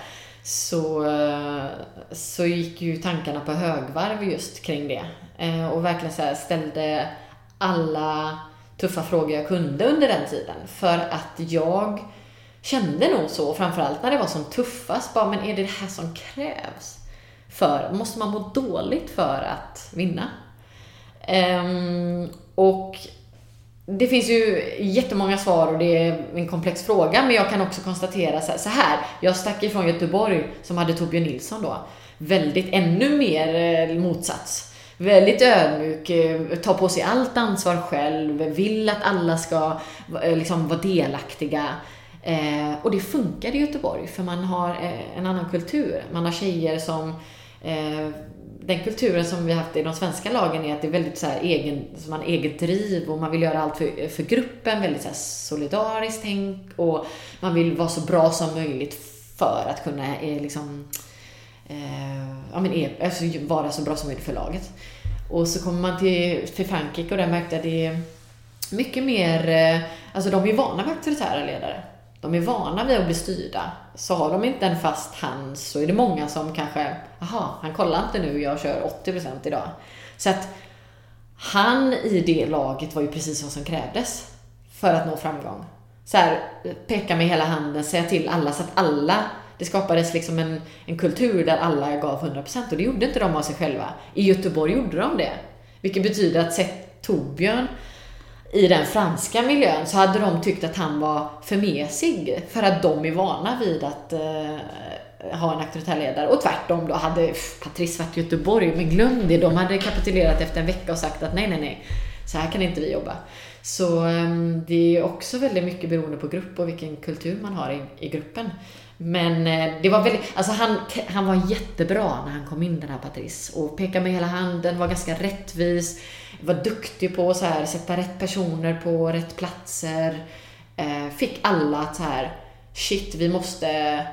så, eh, så gick ju tankarna på högvarv just kring det. Eh, och verkligen så ställde alla tuffa frågor jag kunde under den tiden. För att jag kände nog så, framförallt när det var som tuffast, bara men är det det här som krävs? För, måste man må dåligt för att vinna? Um, och det finns ju jättemånga svar och det är en komplex fråga, men jag kan också konstatera så här. Jag stack ifrån Göteborg som hade Torbjörn Nilsson då. Väldigt, ännu mer eh, motsats. Väldigt ödmjuk, eh, tar på sig allt ansvar själv, vill att alla ska eh, liksom vara delaktiga. och det funkar i Göteborg, för man har en annan kultur. Man har tjejer som den kulturen som vi har haft i de svenska lagen är att det är väldigt så här egen, så man eget driv och man vill göra allt för, för gruppen, väldigt så här solidariskt tänk och man vill vara så bra som möjligt för att kunna eh, liksom, eh, ja, men, e, alltså, vara så bra som möjligt för laget. Och så kommer man till, till Frankrike och där märkte jag att det är mycket mer, eh, alltså de är vana vid auktoritära ledare de är vana vid att bli styrda. Så har de inte en fast hand så är det många som kanske, jaha, han kollar inte nu, jag kör 80% idag. Så att han i det laget var ju precis vad som krävdes för att nå framgång. Så här, peka med hela handen, säga till alla så att alla, det skapades liksom en, en kultur där alla gav 100% och det gjorde inte de av sig själva. I Göteborg gjorde de det. Vilket betyder att sett Torbjörn i den franska miljön så hade de tyckt att han var för mesig för att de är vana vid att eh, Eh, ha en auktoritär ledare. Och tvärtom då hade Patrice varit i Göteborg, men glöm det, de hade kapitulerat efter en vecka och sagt att nej, nej, nej, så här kan inte vi jobba. Så ehm, det är också väldigt mycket beroende på grupp och vilken kultur man har i, i gruppen. Men eh, det var väldigt, alltså han, han var jättebra när han kom in den här Patrice och pekade med hela handen, var ganska rättvis var duktig på att så här, sätta rätt personer på rätt platser. Eh, fick alla att så här, shit, vi måste,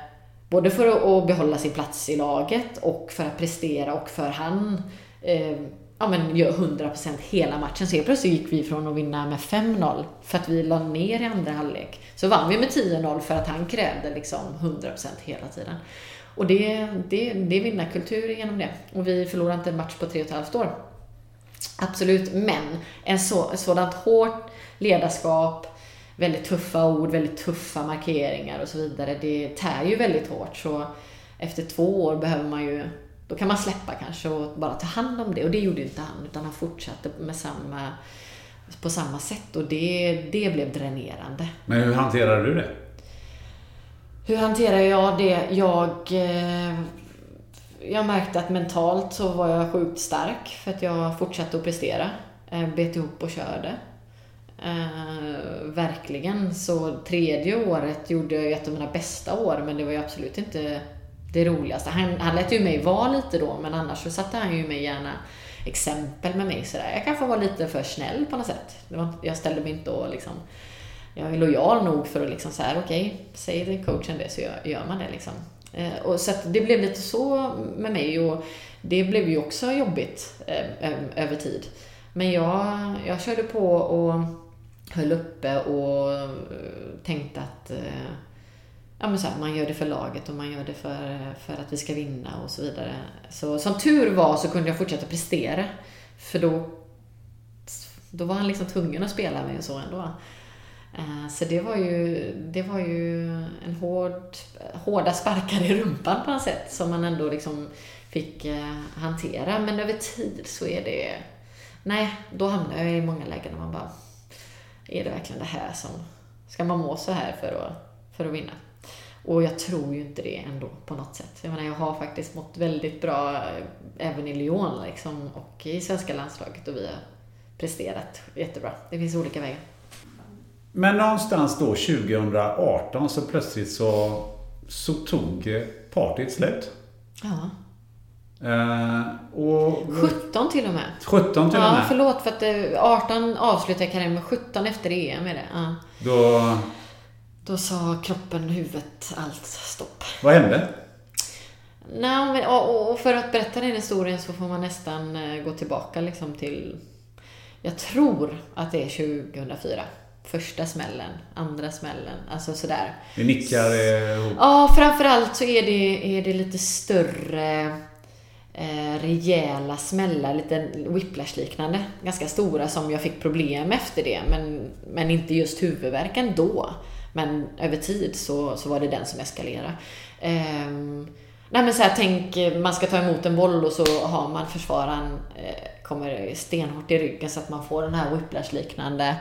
både för att behålla sin plats i laget och för att prestera och för han eh, ja, men gör 100% hela matchen. Så helt plötsligt gick vi från att vinna med 5-0 för att vi la ner i andra halvlek. Så vann vi med 10-0 för att han krävde liksom 100% hela tiden. Och det, det, det är vinnarkultur genom det. Och vi förlorade inte en match på tre och ett halvt år. Absolut, men en så, sådant hårt ledarskap, väldigt tuffa ord, väldigt tuffa markeringar och så vidare, det tär ju väldigt hårt. Så efter två år behöver man ju, då kan man släppa kanske och bara ta hand om det. Och det gjorde ju inte han, utan han fortsatte med samma, på samma sätt och det, det blev dränerande. Men hur hanterade du det? Hur hanterar jag det? Jag eh, jag märkte att mentalt så var jag sjukt stark för att jag fortsatte att prestera. Eh, bet ihop och körde. Eh, verkligen. Så tredje året gjorde jag ett av mina bästa år men det var ju absolut inte det roligaste. Han, han lät ju mig vara lite då, men annars så satte han ju mig gärna exempel med mig sådär. Jag kanske var lite för snäll på något sätt. Jag ställde mig inte och liksom jag är lojal nog för att liksom så okej, okay, säger coachen det så gör, gör man det liksom. Eh, och så det blev lite så med mig och det blev ju också jobbigt eh, över tid. Men jag, jag körde på och höll uppe och eh, tänkte att eh, ja, men så här, man gör det för laget och man gör det för, för att vi ska vinna och så vidare. Så som tur var så kunde jag fortsätta prestera. För då, då var han liksom tvungen att spela mig och så ändå. Eh, så det var ju, det var ju en hård, hårda sparkar i rumpan på något sätt som man ändå liksom fick hantera. Men över tid så är det... Nej, då hamnar jag i många lägen där man bara är det verkligen det här som... Ska man må så här för att, för att vinna? Och jag tror ju inte det ändå på något sätt. Jag menar, jag har faktiskt mått väldigt bra eh, även i Lyon liksom, och i svenska landslaget och vi har presterat jättebra. Det finns olika vägar. Men någonstans då 2018 så plötsligt så, så tog partyt slut. Ja. Uh, och, 17 till och med. 17 till ja, och med. förlåt för att 18 avslutade karriären med 17 efter EM är det. Ja. Då... Då sa kroppen, huvudet, allt stopp. Vad hände? Nej, men, och, och för att berätta den historien så får man nästan eh, gå tillbaka liksom till... Jag tror att det är 2004. Första smällen, andra smällen, alltså sådär. Vi nickar ihop. Ja, framförallt så är det, är det lite större eh, rejäla smällar, lite whiplash-liknande. Ganska stora som jag fick problem efter det, men, men inte just huvudvärken då. Men över tid så, så var det den som eskalerade. Eh, nej men så här, tänk man ska ta emot en boll och så har man försvararen eh, kommer stenhårt i ryggen så att man får den här whiplash-liknande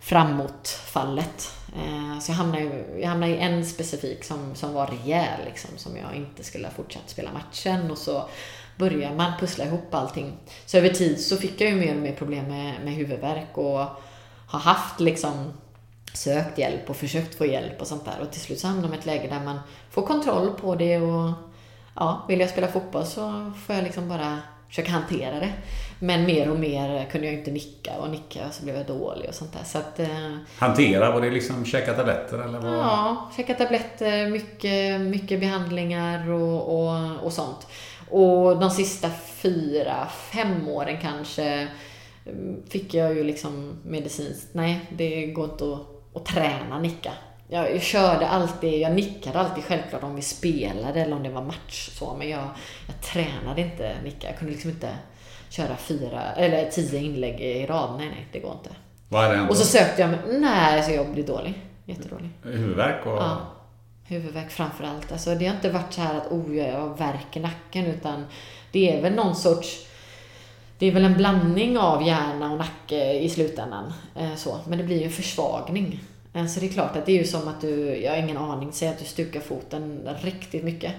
framåtfallet. Eh, så jag hamnade, jag hamnade i en specifik som, som var rejäl, liksom, som jag inte skulle ha fortsatt spela matchen. Och så börjar man pussla ihop allting. Så över tid så fick jag ju mer och mer problem med, med huvudvärk och har haft liksom sökt hjälp och försökt få hjälp och sånt där. Och till slut så hamnar man i ett läge där man får kontroll på det och ja, vill jag spela fotboll så får jag liksom bara försöka hantera det. Men mer och mer kunde jag inte nicka och nicka och så blev jag dålig och sånt där. Så att, eh, hantera, var det liksom käka tabletter eller? Vad? Ja, käka tabletter, mycket, mycket behandlingar och, och, och sånt. Och de sista fyra, fem åren kanske mm, fick jag ju liksom medicinskt, nej det går inte att, att träna nicka. Jag, jag, körde alltid, jag nickade alltid självklart om vi spelade eller om det var match så, men jag, jag tränade inte nicka. Jag kunde liksom inte köra fyra, eller tio inlägg i rad. Nej, nej, det går inte. Vad är det och så sökte jag mig, nej, så jag blir dålig. Jättedålig. Huvudvärk och... Ja. Huvudvärk framför allt. Alltså, det har inte varit så här att oh, jag har värk i nacken utan det är väl någon sorts det är väl en blandning av hjärna och nacke i slutändan. Eh, så. Men det blir ju en försvagning. Eh, så det är klart att det är ju som att du, jag har ingen aning, säg att du stukar foten riktigt mycket.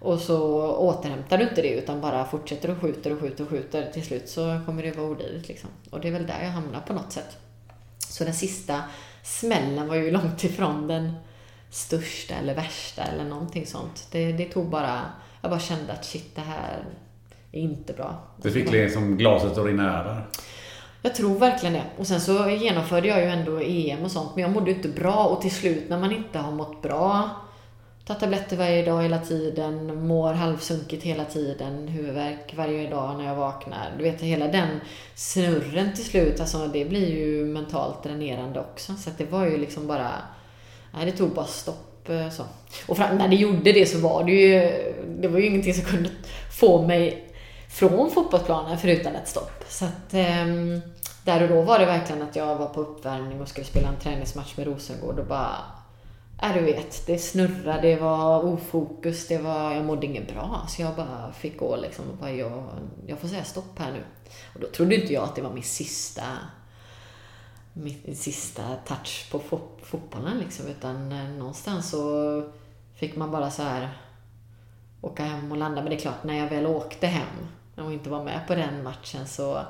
Och så återhämtar du inte det utan bara fortsätter och skjuter och skjuter och skjuter. Till slut så kommer det vara olidligt liksom. Och det är väl där jag hamnar på något sätt. Så den sista smällen var ju långt ifrån den största eller värsta eller någonting sånt. Det, det tog bara, jag bara kände att shit det här är inte bra. Du fick liksom glaset att rinna över? Jag tror verkligen det. Och sen så genomförde jag ju ändå EM och sånt, men jag mådde inte bra och till slut när man inte har mått bra, tar tabletter varje dag hela tiden, mår halvsunkigt hela tiden, huvudvärk varje dag när jag vaknar. Du vet, hela den snurren till slut, alltså det blir ju mentalt dränerande också. Så att det var ju liksom bara Nej, det tog bara stopp. Eh, så. Och fram, när det gjorde det så var det ju, det var ju ingenting som kunde få mig från fotbollsplanen förutom ett stopp. Så att, um, där och då var det verkligen att jag var på uppvärmning och skulle spela en träningsmatch med Rosengård och bara Ja, du vet, det snurrade, det var ofokus, det var, jag mådde inget bra. Så jag bara fick gå liksom och bara, jag, jag får säga stopp här nu. Och då trodde inte jag att det var min sista min sista touch på fo fotbollen liksom. Utan eh, någonstans så fick man bara så här åka hem och landa. Men det är klart, när jag väl åkte hem och inte var med på den matchen så,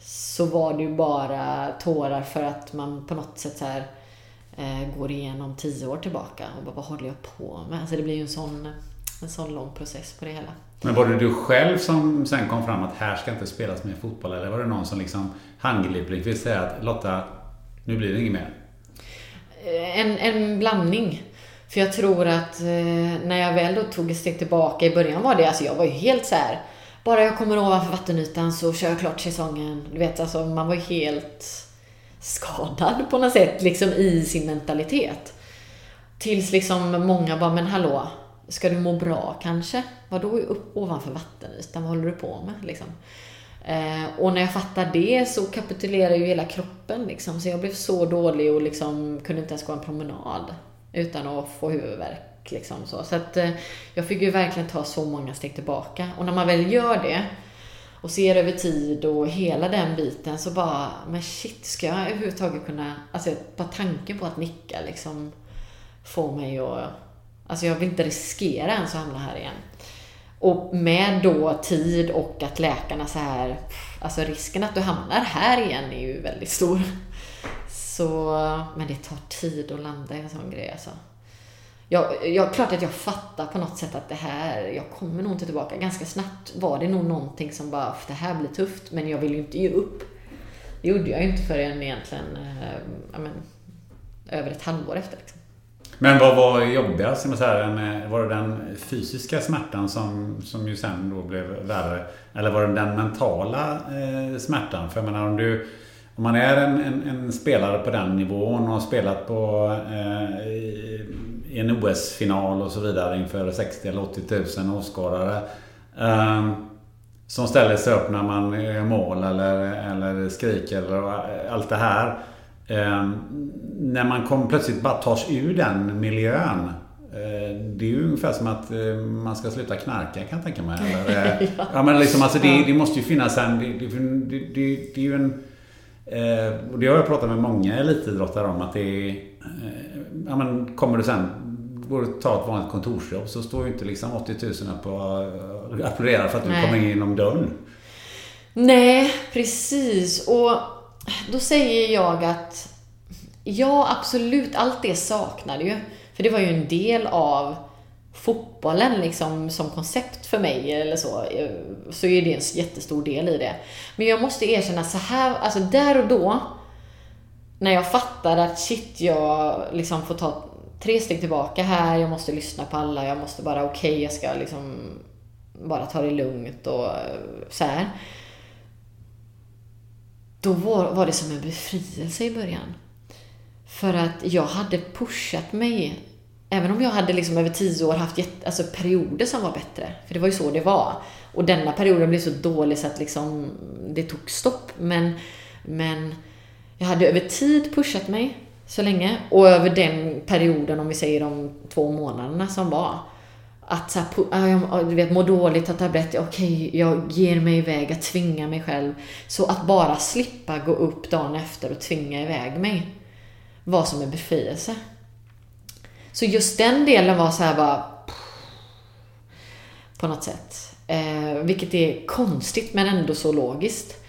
så var det ju bara tårar för att man på något sätt så här eh, går igenom tio år tillbaka och bara, vad håller jag på med? Alltså det blir ju en sån en sån lång process på det hela. Men var det du själv som sen kom fram att här ska inte spelas mer fotboll? Eller var det någon som liksom handgripligt vill säga att Lotta, nu blir det inget mer? Eh, en, en blandning. För jag tror att eh, när jag väl då tog ett steg tillbaka i början var det, alltså jag var ju helt så här. Bara jag kommer ovanför vattenytan så kör jag klart säsongen. Du vet, alltså man var ju helt skadad på något sätt liksom i sin mentalitet. Tills liksom många bara, men hallå, ska du må bra kanske? Vadå upp ovanför vattenytan? Vad håller du på med liksom? Eh, och när jag fattade det så kapitulerade ju hela kroppen liksom. Så jag blev så dålig och liksom kunde inte ens gå en promenad utan att få huvudvärk. Liksom så så att eh, jag fick ju verkligen ta så många steg tillbaka. Och när man väl gör det och ser över tid och hela den biten så bara, men shit, ska jag överhuvudtaget kunna, alltså bara tanken på att nicka liksom får mig att, alltså jag vill inte riskera ens att hamna här igen. Och med då tid och att läkarna så här, alltså risken att du hamnar här igen är ju väldigt stor. Så, men det tar tid att landa i en sån grej alltså. Jag, jag, klart att jag fattar på något sätt att det här, jag kommer nog inte tillbaka. Ganska snabbt var det nog någonting som bara, det här blir tufft, men jag vill ju inte ge upp. Det gjorde jag ju inte förrän egentligen, äh, men, över ett halvår efter. Liksom. Men vad var jobbigast? Eh, var det den fysiska smärtan som, som ju sen då blev värre? Eller var det den mentala eh, smärtan? För jag menar om du om man är en, en, en, spelare på den nivån och har spelat på eh, i, i en OS-final och så vidare inför 60 eller 80 000 åskådare. Eh, som ställer sig upp när man gör mål eller, eller skriker eller eh, allt det här. Eh, när man kom, plötsligt bara tas ur den miljön. Eh, det är ju ungefär som att eh, man ska sluta knarka kan jag tänka mig. Eller, ja. ja. men liksom, alltså det, det, måste ju finnas en... Det, det, det, det är ju en... Och det har jag pratat med många elitidrottare om att det är... Ja men kommer du sen går och tar ett vanligt kontorsjobb så står ju inte liksom 80 000 upp och applåderar för att du Nej. kommer in genom dörren. Nej, precis. Och då säger jag att ja, absolut, allt det saknade ju. För det var ju en del av fotbollen liksom som koncept för mig eller så, så är det en jättestor del i det. Men jag måste erkänna så här, alltså där och då, när jag fattade att shit, jag liksom får ta tre steg tillbaka här, jag måste lyssna på alla, jag måste bara, okej, okay, jag ska liksom bara ta det lugnt och så här då var, var det som en befrielse i början. För att jag hade pushat mig. Även om jag hade liksom över tio år haft jätte, alltså perioder som var bättre. För det var ju så det var. Och denna perioden blev så dålig så att liksom det tog stopp. Men, men jag hade över tid pushat mig så länge. Och över den perioden, om vi säger de två månaderna som var, att så här, du vet, må dåligt, ta tabletter, okej, okay, jag ger mig iväg, jag tvingar mig själv. Så att bara slippa gå upp dagen efter och tvinga iväg mig var som en befrielse. Så just den delen var så här bara på något sätt. Eh, vilket är konstigt men ändå så logiskt.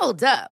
Hold up.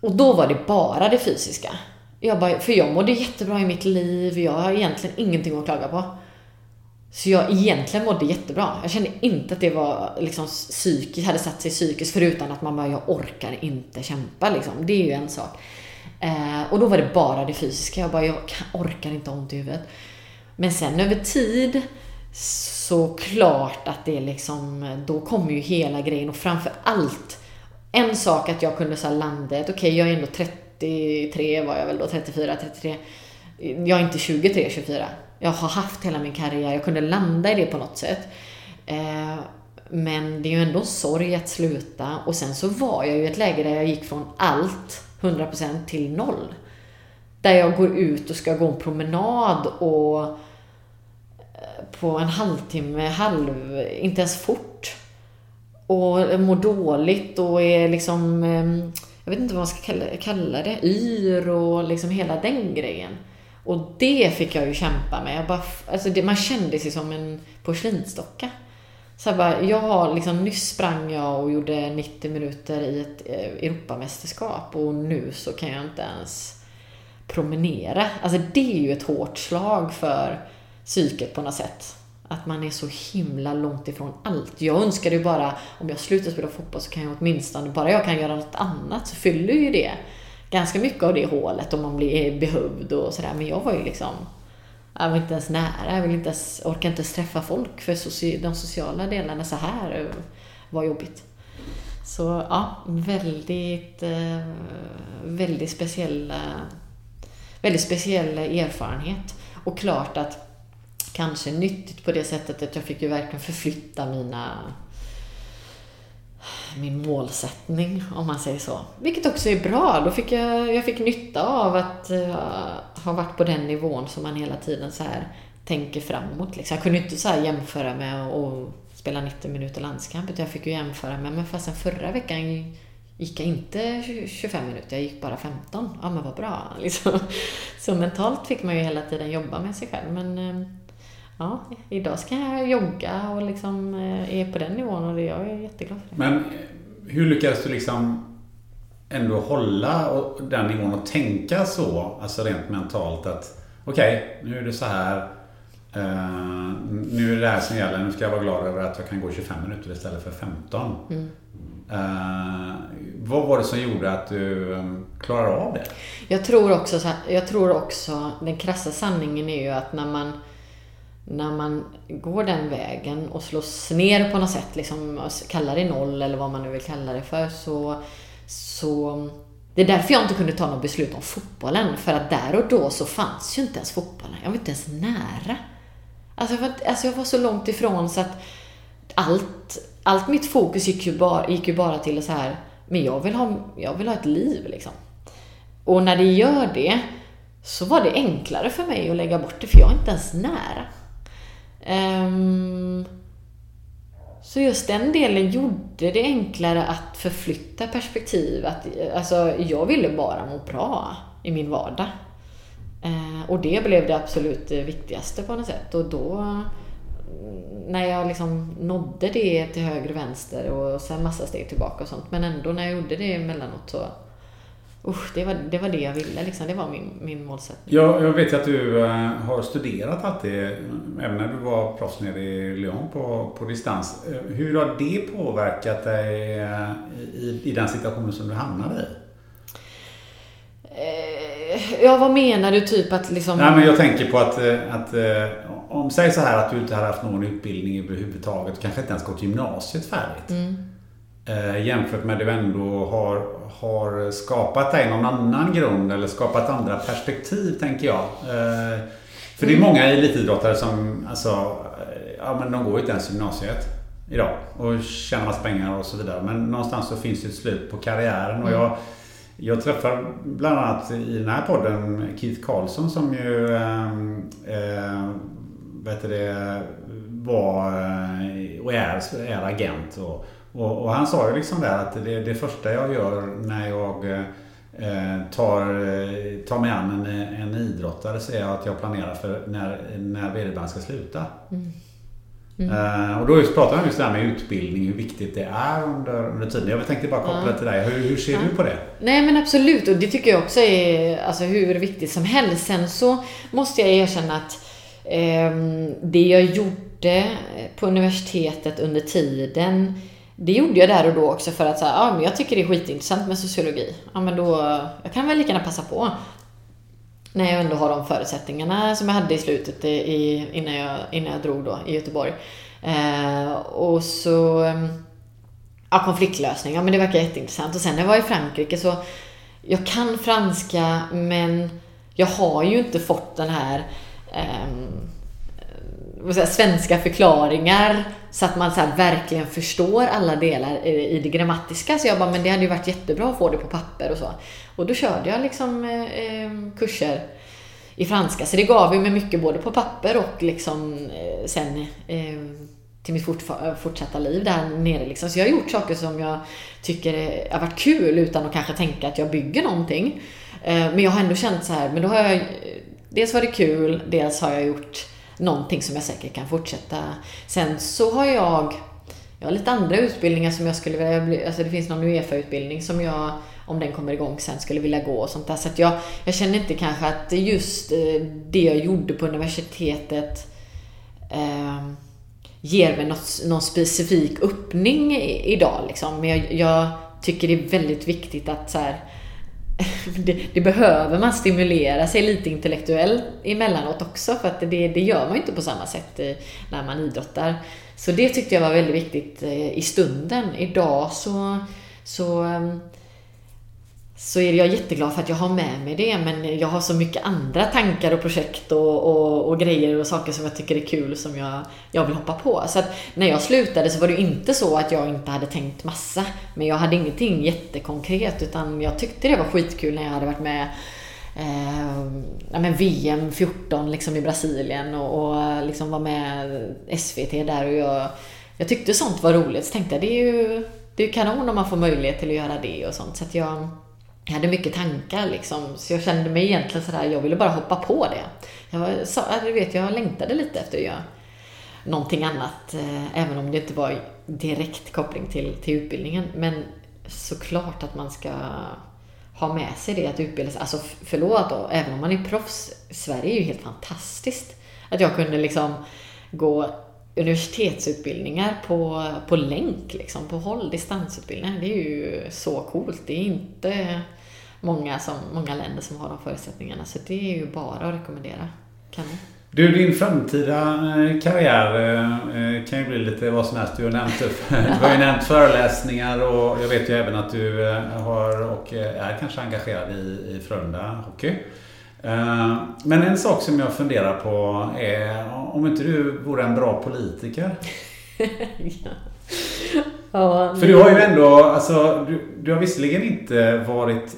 Och då var det bara det fysiska. Jag bara, för jag mådde jättebra i mitt liv. Jag har egentligen ingenting att klaga på. Så jag egentligen mådde jättebra. Jag kände inte att det var liksom psykiskt, hade satt sig psykiskt förutom att man bara, jag orkar inte kämpa liksom. Det är ju en sak. Eh, och då var det bara det fysiska. Jag bara, jag orkar inte ha ont i huvudet. Men sen över tid så klart att det liksom, då kommer ju hela grejen och framför allt en sak att jag kunde så landa okej okay, jag är ändå 33 var jag väl då, 34, 33. Jag är inte 23, 24. Jag har haft hela min karriär, jag kunde landa i det på något sätt. Eh, men det är ju ändå sorg att sluta och sen så var jag ju i ett läge där jag gick från allt 100% till noll. Där jag går ut och ska gå en promenad och eh, på en halvtimme, halv, inte ens fort. Och mår dåligt och är liksom, ehm, jag vet inte vad man ska kalla, kalla det, yr och liksom hela den grejen. Och det fick jag ju kämpa med. Jag bara, alltså det, man kände sig som en porslinsdocka. Så jag bara, jag har liksom, nyss sprang jag och gjorde 90 minuter i ett eh, Europamästerskap och nu så kan jag inte ens promenera. Alltså det är ju ett hårt slag för psyket på något sätt. Att man är så himla långt ifrån allt. Jag önskar ju bara, om jag slutar spela fotboll så kan jag åtminstone, bara jag kan göra något annat så fyller ju det ganska mycket av det hålet om man blir behövd och sådär. Men jag var ju liksom, jag var inte ens nära, jag vill inte ens, orkar inte ens träffa folk för de sociala delarna så här eh, var jobbigt. Så ja, väldigt, eh, väldigt speciell... väldigt speciell erfarenhet. Och klart att kanske nyttigt på det sättet att jag fick ju verkligen förflytta mina min målsättning, om man säger så. Vilket också är bra. Då fick jag, jag fick nytta av att uh, ha varit på den nivån som man hela tiden så här tänker framåt. Liksom. Jag kunde inte så jämföra med att spela 90 minuter landskamp, utan jag fick ju jämföra med, men fastän förra veckan gick jag inte 25 minuter, jag gick bara 15. Ja men vad bra. Liksom. Så mentalt fick man ju hela tiden jobba med sig själv. Men uh, ja, idag ska jag jogga och liksom eh, är på den nivån och jag är jätteglad för det. Men eh, hur lyckas du liksom ändå hålla den nivån och tänka så, alltså rent mentalt att okej, okay, nu är det så här. Uh, nu är det det här som gäller. Nu ska jag vara glad över att jag kan gå 25 minuter istället för 15. Mm. Uh, vad var det som gjorde att du um, klarade av det? Jag tror också, jag tror också, den krassa sanningen är ju att när man när man går den vägen och slås ner på något sätt, liksom, kallar det noll eller vad man nu vill kalla det för, så, så det är därför jag inte kunde ta något beslut om fotbollen. För att där och då så fanns ju inte ens fotbollen. Jag var inte ens nära. Alltså jag var, alltså jag var så långt ifrån så att allt, allt mitt fokus gick ju bara, gick ju bara till så här, men jag vill, ha, jag vill ha ett liv liksom. Och när det gör det så var det enklare för mig att lägga bort det, för jag är inte ens nära. Um, så just den delen gjorde det enklare att förflytta perspektiv. Att, alltså, jag ville bara må bra i min vardag. Uh, och det blev det absolut viktigaste på något sätt. Och då, när jag liksom nådde det till höger och vänster och sen massa steg tillbaka och sånt. Men ändå när jag gjorde det emellanåt så Usch, det, var, det var det jag ville. Liksom. Det var min, min målsättning. Ja, jag vet att du uh, har studerat alltid, även när du var proffs nere i Lyon på, på distans. Uh, hur har det påverkat dig uh, i, i den situationen som du hamnade i? Ja, vad menar du? Typ att liksom... Nej, men jag tänker på att, att om, säg så här att du inte hade haft någon utbildning överhuvudtaget, kanske inte ens gått gymnasiet färdigt. Mm. Eh, jämfört med du ändå har, har skapat dig någon annan grund eller skapat andra perspektiv tänker jag. Eh, för det är många elitidrottare som alltså, eh, ja, men de går ju inte ens gymnasiet idag och tjänar massa pengar och så vidare. Men någonstans så finns det ett slut på karriären. Och jag, jag träffar bland annat i den här podden Keith Karlsson som ju äh, vet det, var och är, är agent. Och, Och, och han sa ju liksom där att det, det första jag gör när jag eh, tar, eh, tar mig an en, en idrottare så är att jag planerar för när, när vederbörande ska sluta. Mm. Mm. Uh, och då pratar han just det här med utbildning, hur viktigt det är under, under tiden. Jag tänkte bara koppla ja. till dig. Hur, hur ser ja. du på det? Nej men absolut och det tycker jag också är alltså, hur viktigt som helst. Sen så måste jag erkänna att eh, det jag gjorde på universitetet under tiden det gjorde jag där och då också för att säga, ja men jag tycker det är skitintressant med sociologi. Ja men då, jag kan väl lika gärna passa på. När jag ändå har de förutsättningarna som jag hade i slutet i, innan, jag, innan jag drog då i Göteborg. Eh, och så... Ehm, ja, konfliktlösning. Ja, men det verkar jätteintressant. Och sen när jag var i Frankrike så... Jag kan franska, men jag har ju inte fått den här... Eh, säga, svenska förklaringar så att man så verkligen förstår alla delar i det grammatiska. Så jag bara, men det hade ju varit jättebra att få det på papper och så. Och då körde jag liksom eh, eh kurser i franska. Så det gav ju mig mycket både på papper och liksom eh, sen eh, till mitt fort, eh, fortsatta liv där nere. Liksom. Så jag har gjort saker som jag tycker har varit kul utan att kanske tänka att jag bygger någonting. Eh, men jag har ändå känt så här, men då har jag eh, Dels var det kul, dels har jag gjort någonting som jag säkert kan fortsätta. Sen så har jag jag har lite andra utbildningar som jag skulle vilja bli, alltså det finns någon Uefa-utbildning som jag, om den kommer igång sen, skulle vilja gå och sånt där. Så att jag, jag känner inte kanske att just eh, det jag gjorde på universitetet eh, ger mig något, någon specifik öppning idag liksom. Men jag, jag, tycker det är väldigt viktigt att så här, det, det, behöver man stimulera sig lite intellektuellt emellanåt också för att det, det gör man ju inte på samma sätt eh, när man idrottar. Så det tyckte jag var väldigt viktigt eh, i stunden. Idag så, så, ehm, så är jag jätteglad för att jag har med mig det men jag har så mycket andra tankar och projekt och, och, och grejer och saker som jag tycker är kul som jag, jag vill hoppa på. Så att när jag slutade så var det inte så att jag inte hade tänkt massa men jag hade ingenting jättekonkret utan jag tyckte det var skitkul när jag hade varit med eh, men VM 14 liksom i Brasilien och, och liksom var med SVT där och jag, jag tyckte sånt var roligt. Så tänkte jag det är ju det är kanon om man får möjlighet till att göra det och sånt. Så att jag, jag hade mycket tankar liksom. Så jag kände mig egentligen sådär, jag ville bara hoppa på det. Jag var, så, du vet, jag längtade lite efter att göra någonting annat. Eh, även om det inte var direkt koppling till, till utbildningen. Men såklart att man ska ha med sig det att utbilda sig. Alltså förlåt då, även om man är proffs. Sverige är ju helt fantastiskt. Att jag kunde liksom gå universitetsutbildningar på, på länk, liksom, på håll, distansutbildningar. Det är ju så coolt. Det är inte många, som, många länder som har de förutsättningarna. Så det är ju bara att rekommendera. Kanon. Du, din framtida eh, karriär eh, kan ju bli lite vad som helst. Du har, nämnt, du har ju nämnt föreläsningar och jag vet ju även att du eh, har och är kanske engagerad i, i Frölunda Hockey. Men en sak som jag funderar på är om inte du vore en bra politiker? ja. ja För du har ju ändå, alltså du, du har visserligen inte varit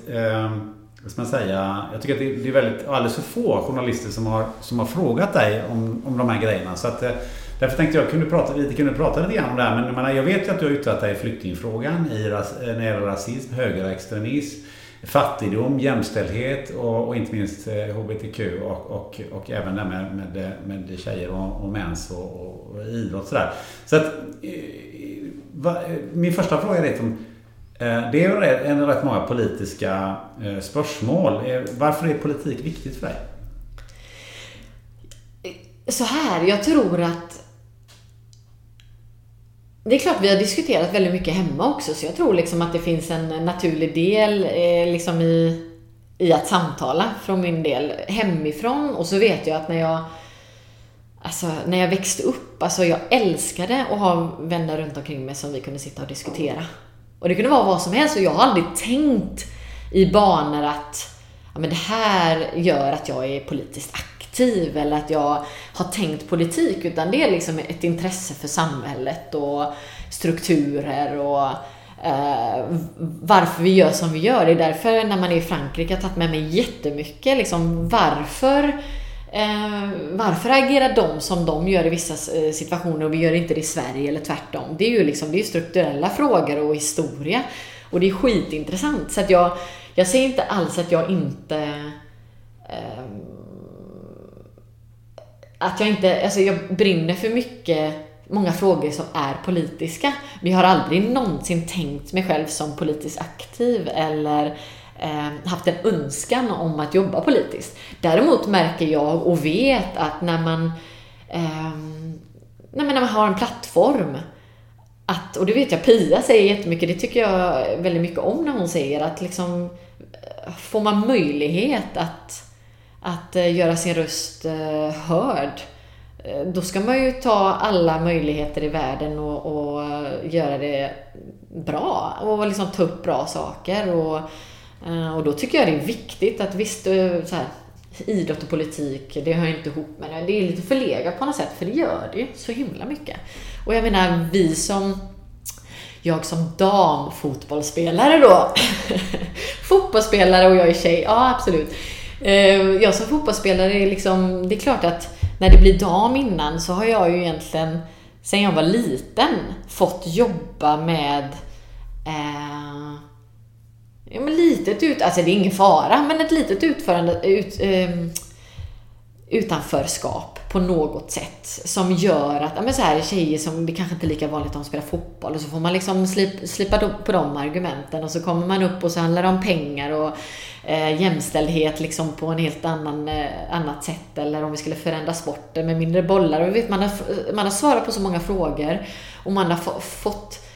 vad ska man säga, jag tycker att det är väldigt, alldeles för få journalister som har, som har frågat dig om, om de här grejerna. Så att, eh, därför tänkte jag kunde prata, lite, kunde prata lite grann om det här. Men jag, menar, jag vet ju att du har yttrat dig i flyktingfrågan i, eh, när det gäller rasism, högerextremism, fattigdom, jämställdhet och, och inte minst eh, HBTQ och, och, och även det med, med, med tjejer och, och mäns och, och idrott. Sådär. Så att, eh, va, min första fråga är liksom, eh, det är en rätt många politiska spörsmål. Varför är politik viktigt för dig? Så här, jag tror att det är klart vi har diskuterat väldigt mycket hemma också, så jag tror liksom att det finns en naturlig del eh, liksom i, i att samtala från min del hemifrån. Och så vet jag att när jag Alltså när jag växte upp, alltså jag älskade att ha vänner runt omkring mig som vi kunde sitta och diskutera. Och det kunde vara vad som helst och jag har aldrig tänkt i banor att ja, men det här gör att jag är politiskt aktiv eller att jag har tänkt politik utan det är liksom ett intresse för samhället och strukturer och eh, varför vi gör som vi gör. Det är därför när man är i Frankrike har tagit med mig jättemycket liksom varför Eh, varför agerar de som de gör i vissa eh, situationer och vi gör inte det i Sverige eller tvärtom? Det är ju liksom, det är strukturella frågor och historia. Och det är skitintressant. Så att jag, jag säger inte alls att jag inte... Eh, att jag inte, alltså jag brinner för mycket, många frågor som är politiska. Men jag har aldrig någonsin tänkt mig själv som politiskt aktiv eller eh, haft en önskan om att jobba politiskt. Däremot märker jag och vet att när man, eh, när man har en plattform att, och det vet jag Pia säger jättemycket, det tycker jag väldigt mycket om när hon säger att liksom får man möjlighet att, att eh, göra sin röst eh, hörd eh, då ska man ju ta alla möjligheter i världen och, och göra det bra och liksom ta upp bra saker. Och, och då tycker jag det är viktigt att visst, så här, idrott och politik, det hör inte ihop men. Det är lite förlegat på något sätt, för det gör det ju så himla mycket. Och jag menar, vi som jag som damfotbollsspelare då. fotbollsspelare och jag är tjej, ja absolut. Ehm, jag som fotbollsspelare är liksom, det är klart att när det blir dam innan så har jag ju egentligen sen jag var liten fått jobba med eh, ja, men litet ut, alltså det är ingen fara, men ett litet utförande, ut, eh, utanförskap på något sätt som gör att, ja men så här tjejer som, det kanske inte är lika vanligt att de spelar fotboll och så får man liksom slip, på de argumenten och så kommer man upp och så handlar det om pengar och eh, jämställdhet liksom på en helt annan, eh, annat sätt eller om vi skulle förändra sporten med mindre bollar. Och vet, man, har, man har svarat på så många frågor och man har fått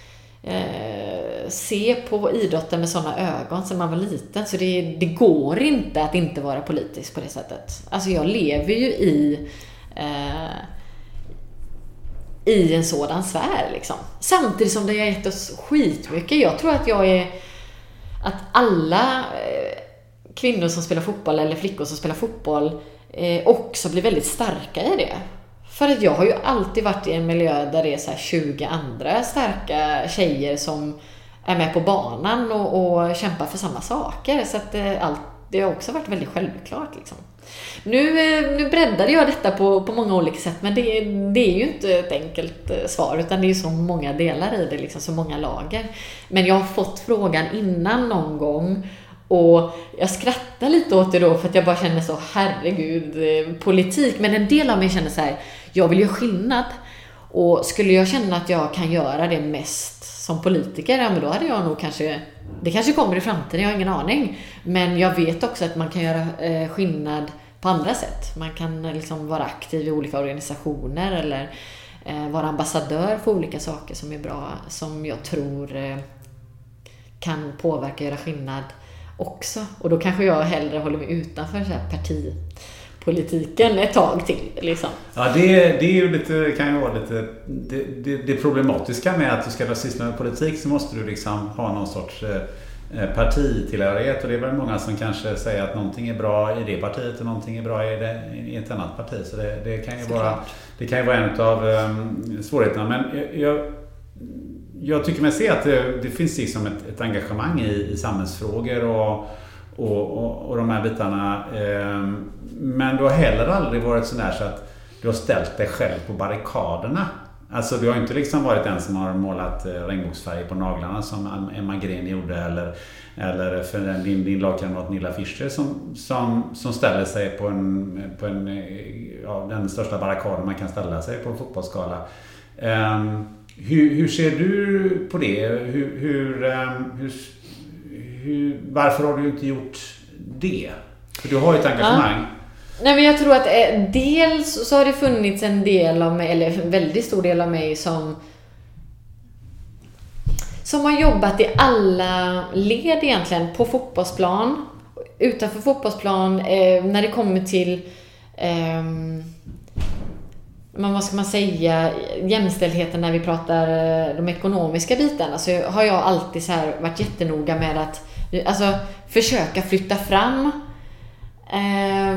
eh, se på idrotten med sådana ögon sedan man var liten. Så det, det, går inte att inte vara politisk på det sättet. Alltså jag lever ju i eh, i en sådan sfär liksom. Samtidigt som det har gett oss skitmycket. Jag tror att jag är att alla eh, kvinnor som spelar fotboll eller flickor som spelar fotboll eh, också blir väldigt starka i det. För att jag har ju alltid varit i en miljö där det är så 20 andra starka tjejer som är med på banan och, och kämpar för samma saker. Så att eh, allt, det har också varit väldigt självklart. Liksom. Nu, eh, nu breddade jag detta på, på många olika sätt, men det, det är ju inte ett enkelt eh, svar, utan det är ju så många delar i det, liksom, så många lager. Men jag har fått frågan innan någon gång och jag skrattar lite åt det då för att jag bara känner så, herregud, eh, politik. Men en del av mig känner så här, jag vill göra skillnad. Och skulle jag känna att jag kan göra det mest som politiker, ja men då hade jag nog kanske, det kanske kommer i framtiden, jag har ingen aning. Men jag vet också att man kan göra eh, skillnad på andra sätt. Man kan eh, liksom vara aktiv i olika organisationer eller eh, vara ambassadör för olika saker som är bra, som jag tror kan påverka och göra skillnad också. Och då kanske jag hellre håller mig utanför så här parti politiken ett tag till. Liksom. Ja, det, det är ju lite, kan ju vara lite... Det, det, det problematiska med att du ska syssla med politik så måste du liksom ha någon sorts eh, eh, partitillhörighet och det är väl många som kanske säger att någonting är bra i det partiet och någonting är bra i, det, i ett annat parti. Så det, det kan, ju vara, det kan ju vara en av um, svårigheterna. Men jag, jag tycker mig se att det, det finns liksom ett, ett engagemang i, i samhällsfrågor och och, och, och de här bitarna. Ehm, men du har heller aldrig varit sådär så att du har ställt dig själv på barrikaderna. Alltså du har inte liksom varit den som har målat eh, regnbågsfärger på naglarna som Emma Gren gjorde eller, eller för den, din, din lagkamrat Nilla Fischer som, som, som ställer sig på, en, på en, ja, den största barrikaden man kan ställa sig på en fotbollsskala. Um, hur, hur, ser du på det? Hur, hur, um, hur, varför har du inte gjort det? För du har ju ett engagemang. Ja. Nej men jag tror att eh, dels så har det funnits en del av mig, eller en väldigt stor del av mig som som har jobbat i alla led egentligen, på fotbollsplan, utanför fotbollsplan, eh, när det kommer till eh, men vad ska man säga, jämställdheten när vi pratar eh, de ekonomiska bitarna så har jag alltid så här varit jättenoga med att alltså, försöka flytta fram eh,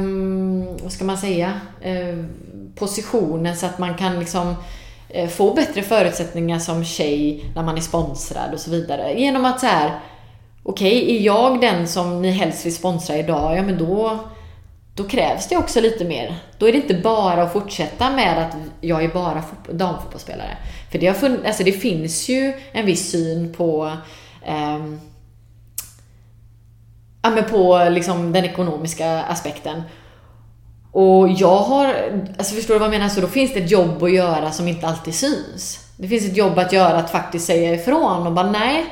vad ska man säga, eh, positionen så att man kan liksom eh, få bättre förutsättningar som tjej när man är sponsrad och så vidare. Genom att så här, okej, okay, är jag den som ni helst vill sponsra idag, ja men då då krävs det också lite mer. Då är det inte bara att fortsätta med att jag är bara damfotbollsspelare. För det, har alltså det finns ju en viss syn på eh, ja, men på liksom den ekonomiska aspekten. Och jag har, alltså förstår du vad jag menar? Så då finns det ett jobb att göra som inte alltid syns. Det finns ett jobb att göra att faktiskt säga ifrån och bara nej,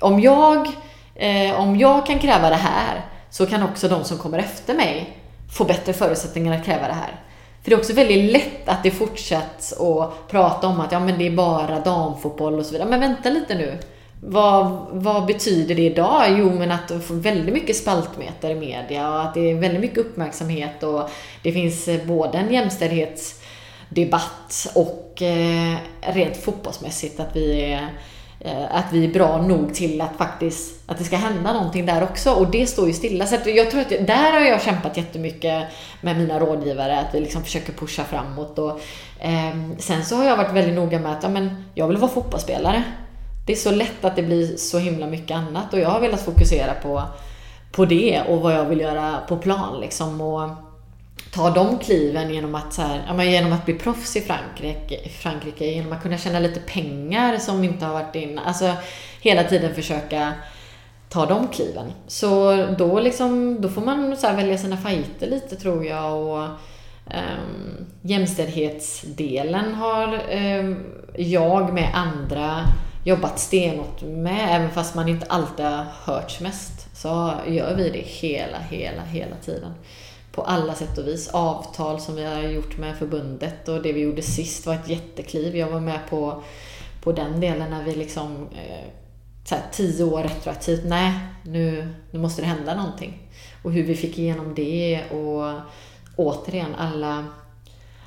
om jag, eh, om jag kan kräva det här så kan också de som kommer efter mig få bättre förutsättningar att kräva det här. För det är också väldigt lätt att det fortsätts att prata om att ja, men det är bara damfotboll och så vidare. Men vänta lite nu. Vad, vad betyder det idag? Jo, men att de får väldigt mycket spaltmeter i media och att det är väldigt mycket uppmärksamhet och det finns eh, både en jämställdhetsdebatt och eh, rent fotbollsmässigt att vi är Eh, att vi är bra nog till att faktiskt, att det ska hända någonting där också. Och det står ju stilla. Så jag tror att där har jag kämpat jättemycket med mina rådgivare, att vi liksom försöker pusha framåt. Och, eh, sen så har jag varit väldigt noga med att ja, men jag vill vara fotbollsspelare. Det är så lätt att det blir så himla mycket annat och jag har velat fokusera på, på det och vad jag vill göra på plan. Liksom. Och, ta de kliven genom att, så här, genom att bli proffs i Frankrike, Frankrike, genom att kunna tjäna lite pengar som inte har varit in. Alltså hela tiden försöka ta de kliven. Så då, liksom, då får man så välja sina fighter lite tror jag. Och, um, jämställdhetsdelen har um, jag med andra jobbat stenhårt med. Även fast man inte alltid har hörts mest så gör vi det hela, hela, hela tiden på alla sätt och vis. Avtal som vi har gjort med förbundet och det vi gjorde sist var ett jättekliv. Jag var med på, på den delen när vi liksom eh, så här, tio år retroaktivt, nej nu, nu måste det hända någonting. Och hur vi fick igenom det och återigen alla,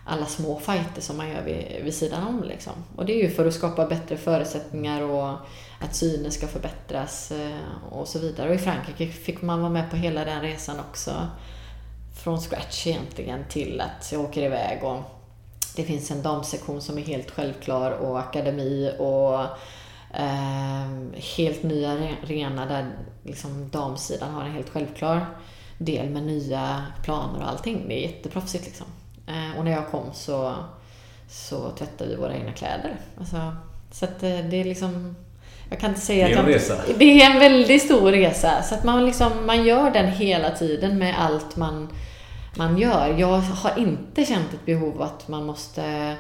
alla små fighter som man gör vid, vid sidan om. Liksom. Och det är ju för att skapa bättre förutsättningar och att synen ska förbättras eh, och så vidare. Och i Frankrike fick man vara med på hela den resan också från scratch egentligen till att jag åker iväg och det finns en damsektion som är helt självklar och akademi och eh, helt nya arena där liksom damsidan har en helt självklar del med nya planer och allting. Det är jätteproffsigt liksom. Eh, och när jag kom så, så tvättade vi våra egna kläder. Alltså, så att eh, det är liksom jag kan inte säga det är en resa. Det är en väldigt stor resa. Så att man, liksom, man gör den hela tiden med allt man man gör. Jag har inte känt ett behov att man måste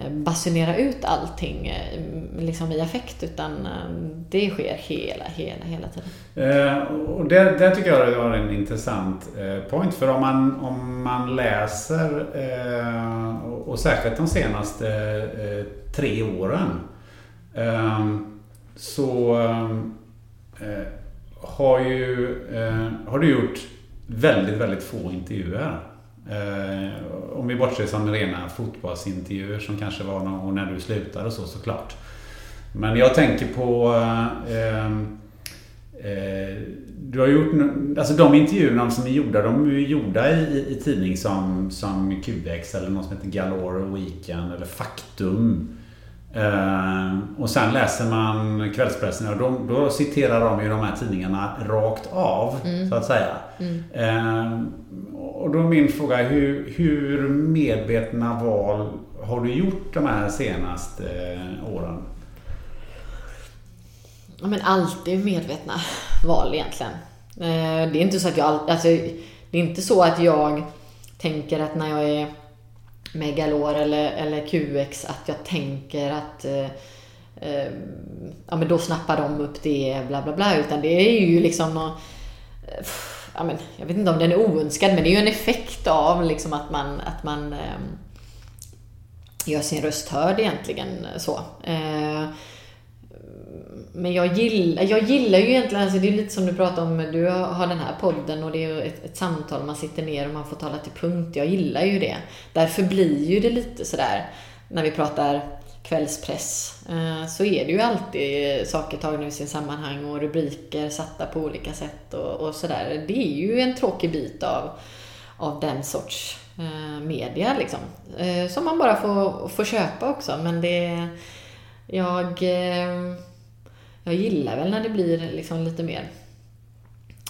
Eh, basunera ut allting eh, liksom i affekt utan eh, det sker hela, hela, hela tiden. Eh, och det, det tycker jag är en intressant eh, point för om man, om man läser eh, och, och särskilt de senaste tre åren så har, ju, har du gjort väldigt, väldigt få intervjuer. Eh, om vi bortser från rena fotbollsintervjuer som kanske var någon, när du slutade och så såklart. Men jag tänker på eh, eh, du har gjort, alltså de intervjuerna som är gjorda, de är gjorda i, i tidning som, som QX eller något som heter Galore Weekend eller Faktum. Uh, och sen läser man kvällspressen och då, då citerar de ju de här tidningarna rakt av, mm. så att säga. Mm. Uh, och då är min fråga, hur, hur medvetna val har du gjort de här senaste eh, åren? Ja, men alltid medvetna val egentligen. Eh, det är inte så att jag, alltså, det är inte så att jag tänker att när jag är Megalor eller, eller QX att jag tänker att eh, eh, ja men då snappar de upp det, bla bla bla. Utan det är ju liksom ja men, jag vet inte om den är oönskad, men det är ju en effekt av liksom att man, att man eh, gör sin röst hörd egentligen så. Eh, men jag gillar, jag gillar ju egentligen, alltså det är lite som du pratar om, du har den här podden och det är ett, ett samtal, man sitter ner och man får tala till punkt. Jag gillar ju det. Därför blir ju det lite sådär, när vi pratar kvällspress, eh, så är det ju alltid saker tagna ur sin sammanhang och rubriker satta på olika sätt och, och sådär. Det är ju en tråkig bit av, av den sorts eh, media liksom. Eh, som man bara får, får köpa också, men det... Jag jag gillar väl när det blir liksom lite mer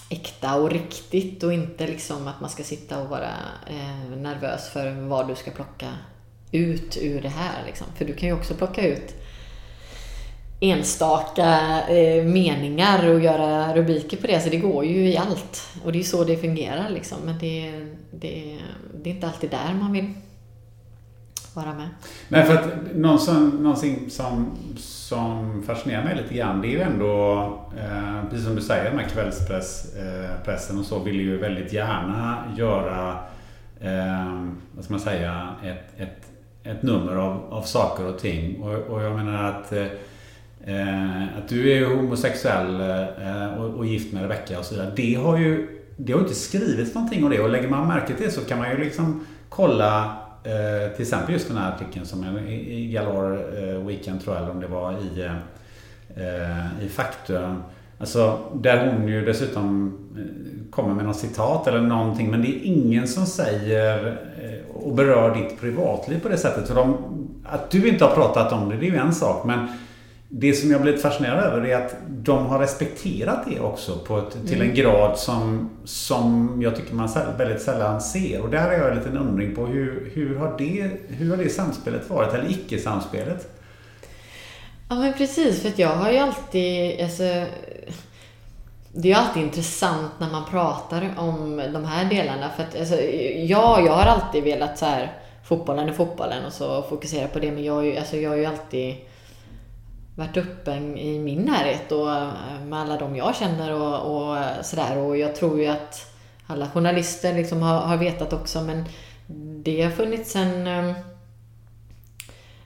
äkta och riktigt och inte liksom att man ska sitta och vara nervös för vad du ska plocka ut ur det här. Liksom. För du kan ju också plocka ut enstaka eh, meningar och göra rubriker på det. Så det går ju i allt. Och det är så det fungerar liksom. Men det, det, det är inte alltid där man vill vara med. Nej, för att någonting som, som fascinerar mig lite grann det är ju ändå, eh, precis som du säger, den här kvällspressen eh, och så vill ju väldigt gärna göra, eh, vad ska man säga, ett, ett, ett nummer av, av saker och ting. Och, och jag menar att eh, att du är homosexuell eh, och, och gift med Rebecka och så vidare. Det har ju det har inte skrivits någonting om det och lägger man märke till det så kan man ju liksom kolla Eh, till exempel just den här artikeln som är i Galore eh, Weekend tror jag, eller om det var i, eh, i Faktum. Alltså, där hon ju dessutom eh, kommer med något citat eller någonting. Men det är ingen som säger eh, och berör ditt privatliv på det sättet. För de, att du inte har pratat om det, det är ju en sak. Men det som jag blivit fascinerad över är att de har respekterat det också på ett, till en mm. grad som, som jag tycker man väldigt sällan ser. Och där har jag en liten undring på hur, hur, har det, hur har det samspelet varit, eller icke-samspelet? Ja men precis, för att jag har ju alltid, alltså, det är ju alltid intressant när man pratar om de här delarna. För att, alltså, ja, jag har alltid velat så här, fotbollen är fotbollen och så fokusera på det. Men jag, alltså, jag har ju alltid varit öppen i min närhet och eh, med alla de jag känner och, och sådär. Och jag tror ju att alla journalister liksom har, har vetat också men det har funnits en, eh,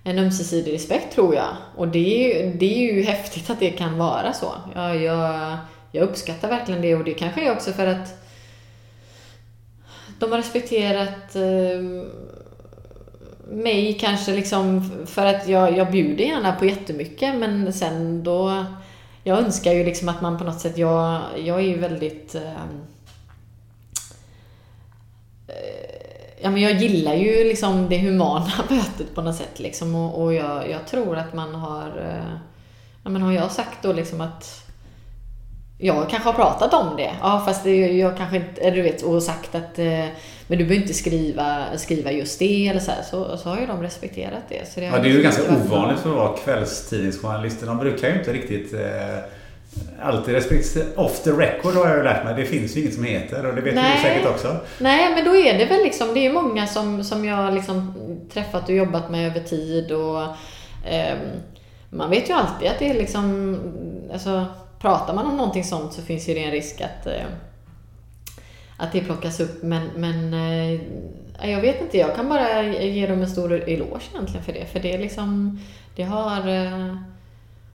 en ömsesidig respekt tror jag. Och det är, ju, det är ju häftigt att det kan vara så. Jag, jag, jag uppskattar verkligen det och det kanske är också för att de har respekterat eh, mig kanske liksom för att jag, jag bjuder gärna på jättemycket men sen då jag önskar ju liksom att man på något sätt, jag, jag är ju väldigt eh, Ja, men jag gillar ju liksom det humana mötet på något sätt liksom och, och jag, jag tror att man har eh, Ja men har jag sagt då liksom att jag kanske har pratat om det. Ja, fast det, jag kanske inte, du vet, och sagt att eh, men du behöver inte skriva, skriva just det eller så, här, så, så har ju de respekterat det. Så det ja, det är ju ganska ovanligt för att vara kvällstidningsjournalister. De brukar ju inte riktigt eh, alltid respektera. Off the record har jag ju lärt mig. Det finns ju inget som heter och det vet Nej. du säkert också. Nej, men då är det väl liksom, det är många som, som jag liksom träffat och jobbat med över tid och eh, man vet ju alltid att det är liksom, alltså pratar man om någonting sånt så finns ju det en risk att, eh, att det plockas upp. Men, men eh, jag vet inte, jag kan bara ge dem en stor eloge egentligen för det. För det är liksom, det har...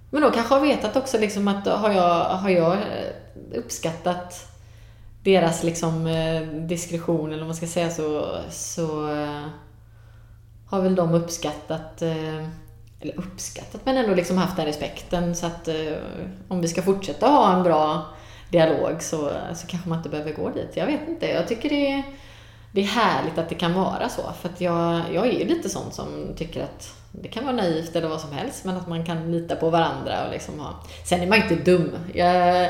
Men de kanske har vetat också liksom att har jag, har jag eh, uppskattat deras liksom eh, diskretion eller vad man ska säga så, så eh, har väl de uppskattat eller uppskattat, men ändå liksom haft den respekten. Så att om vi ska fortsätta ha en bra dialog så, så kanske man inte behöver gå dit. Jag vet inte. Jag tycker det är, det är härligt att det kan vara så. För att jag, jag är ju lite sån som tycker att det kan vara naivt eller vad som helst, men att man kan lita på varandra och liksom ha... Sen är man inte dum. Jag,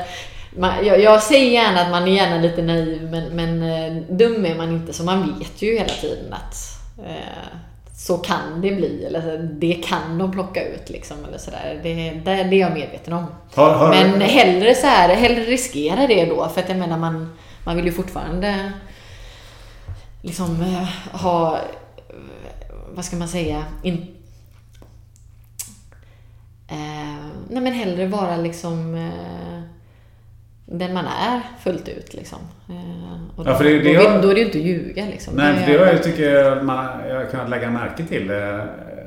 man, jag, jag, säger gärna att man är gärna lite naiv, men, men eh, dum är man inte, så man vet ju hela tiden att eh, så kan det bli, eller det kan de plocka ut liksom, eller sådär. Det, det, det är jag medveten om. Har, har, Men hellre så här, hellre riskera det då, för att jag menar man, man vill ju fortfarande liksom eh, ha, vad ska man säga, in, eh, nej men hellre vara liksom eh, den man är fullt ut. Liksom. Eh, och då, ja, det, det då, jag, då är det ju inte att ljuga. Liksom. Nej, det, det jag tycker man, jag har kunnat lägga märke till eh,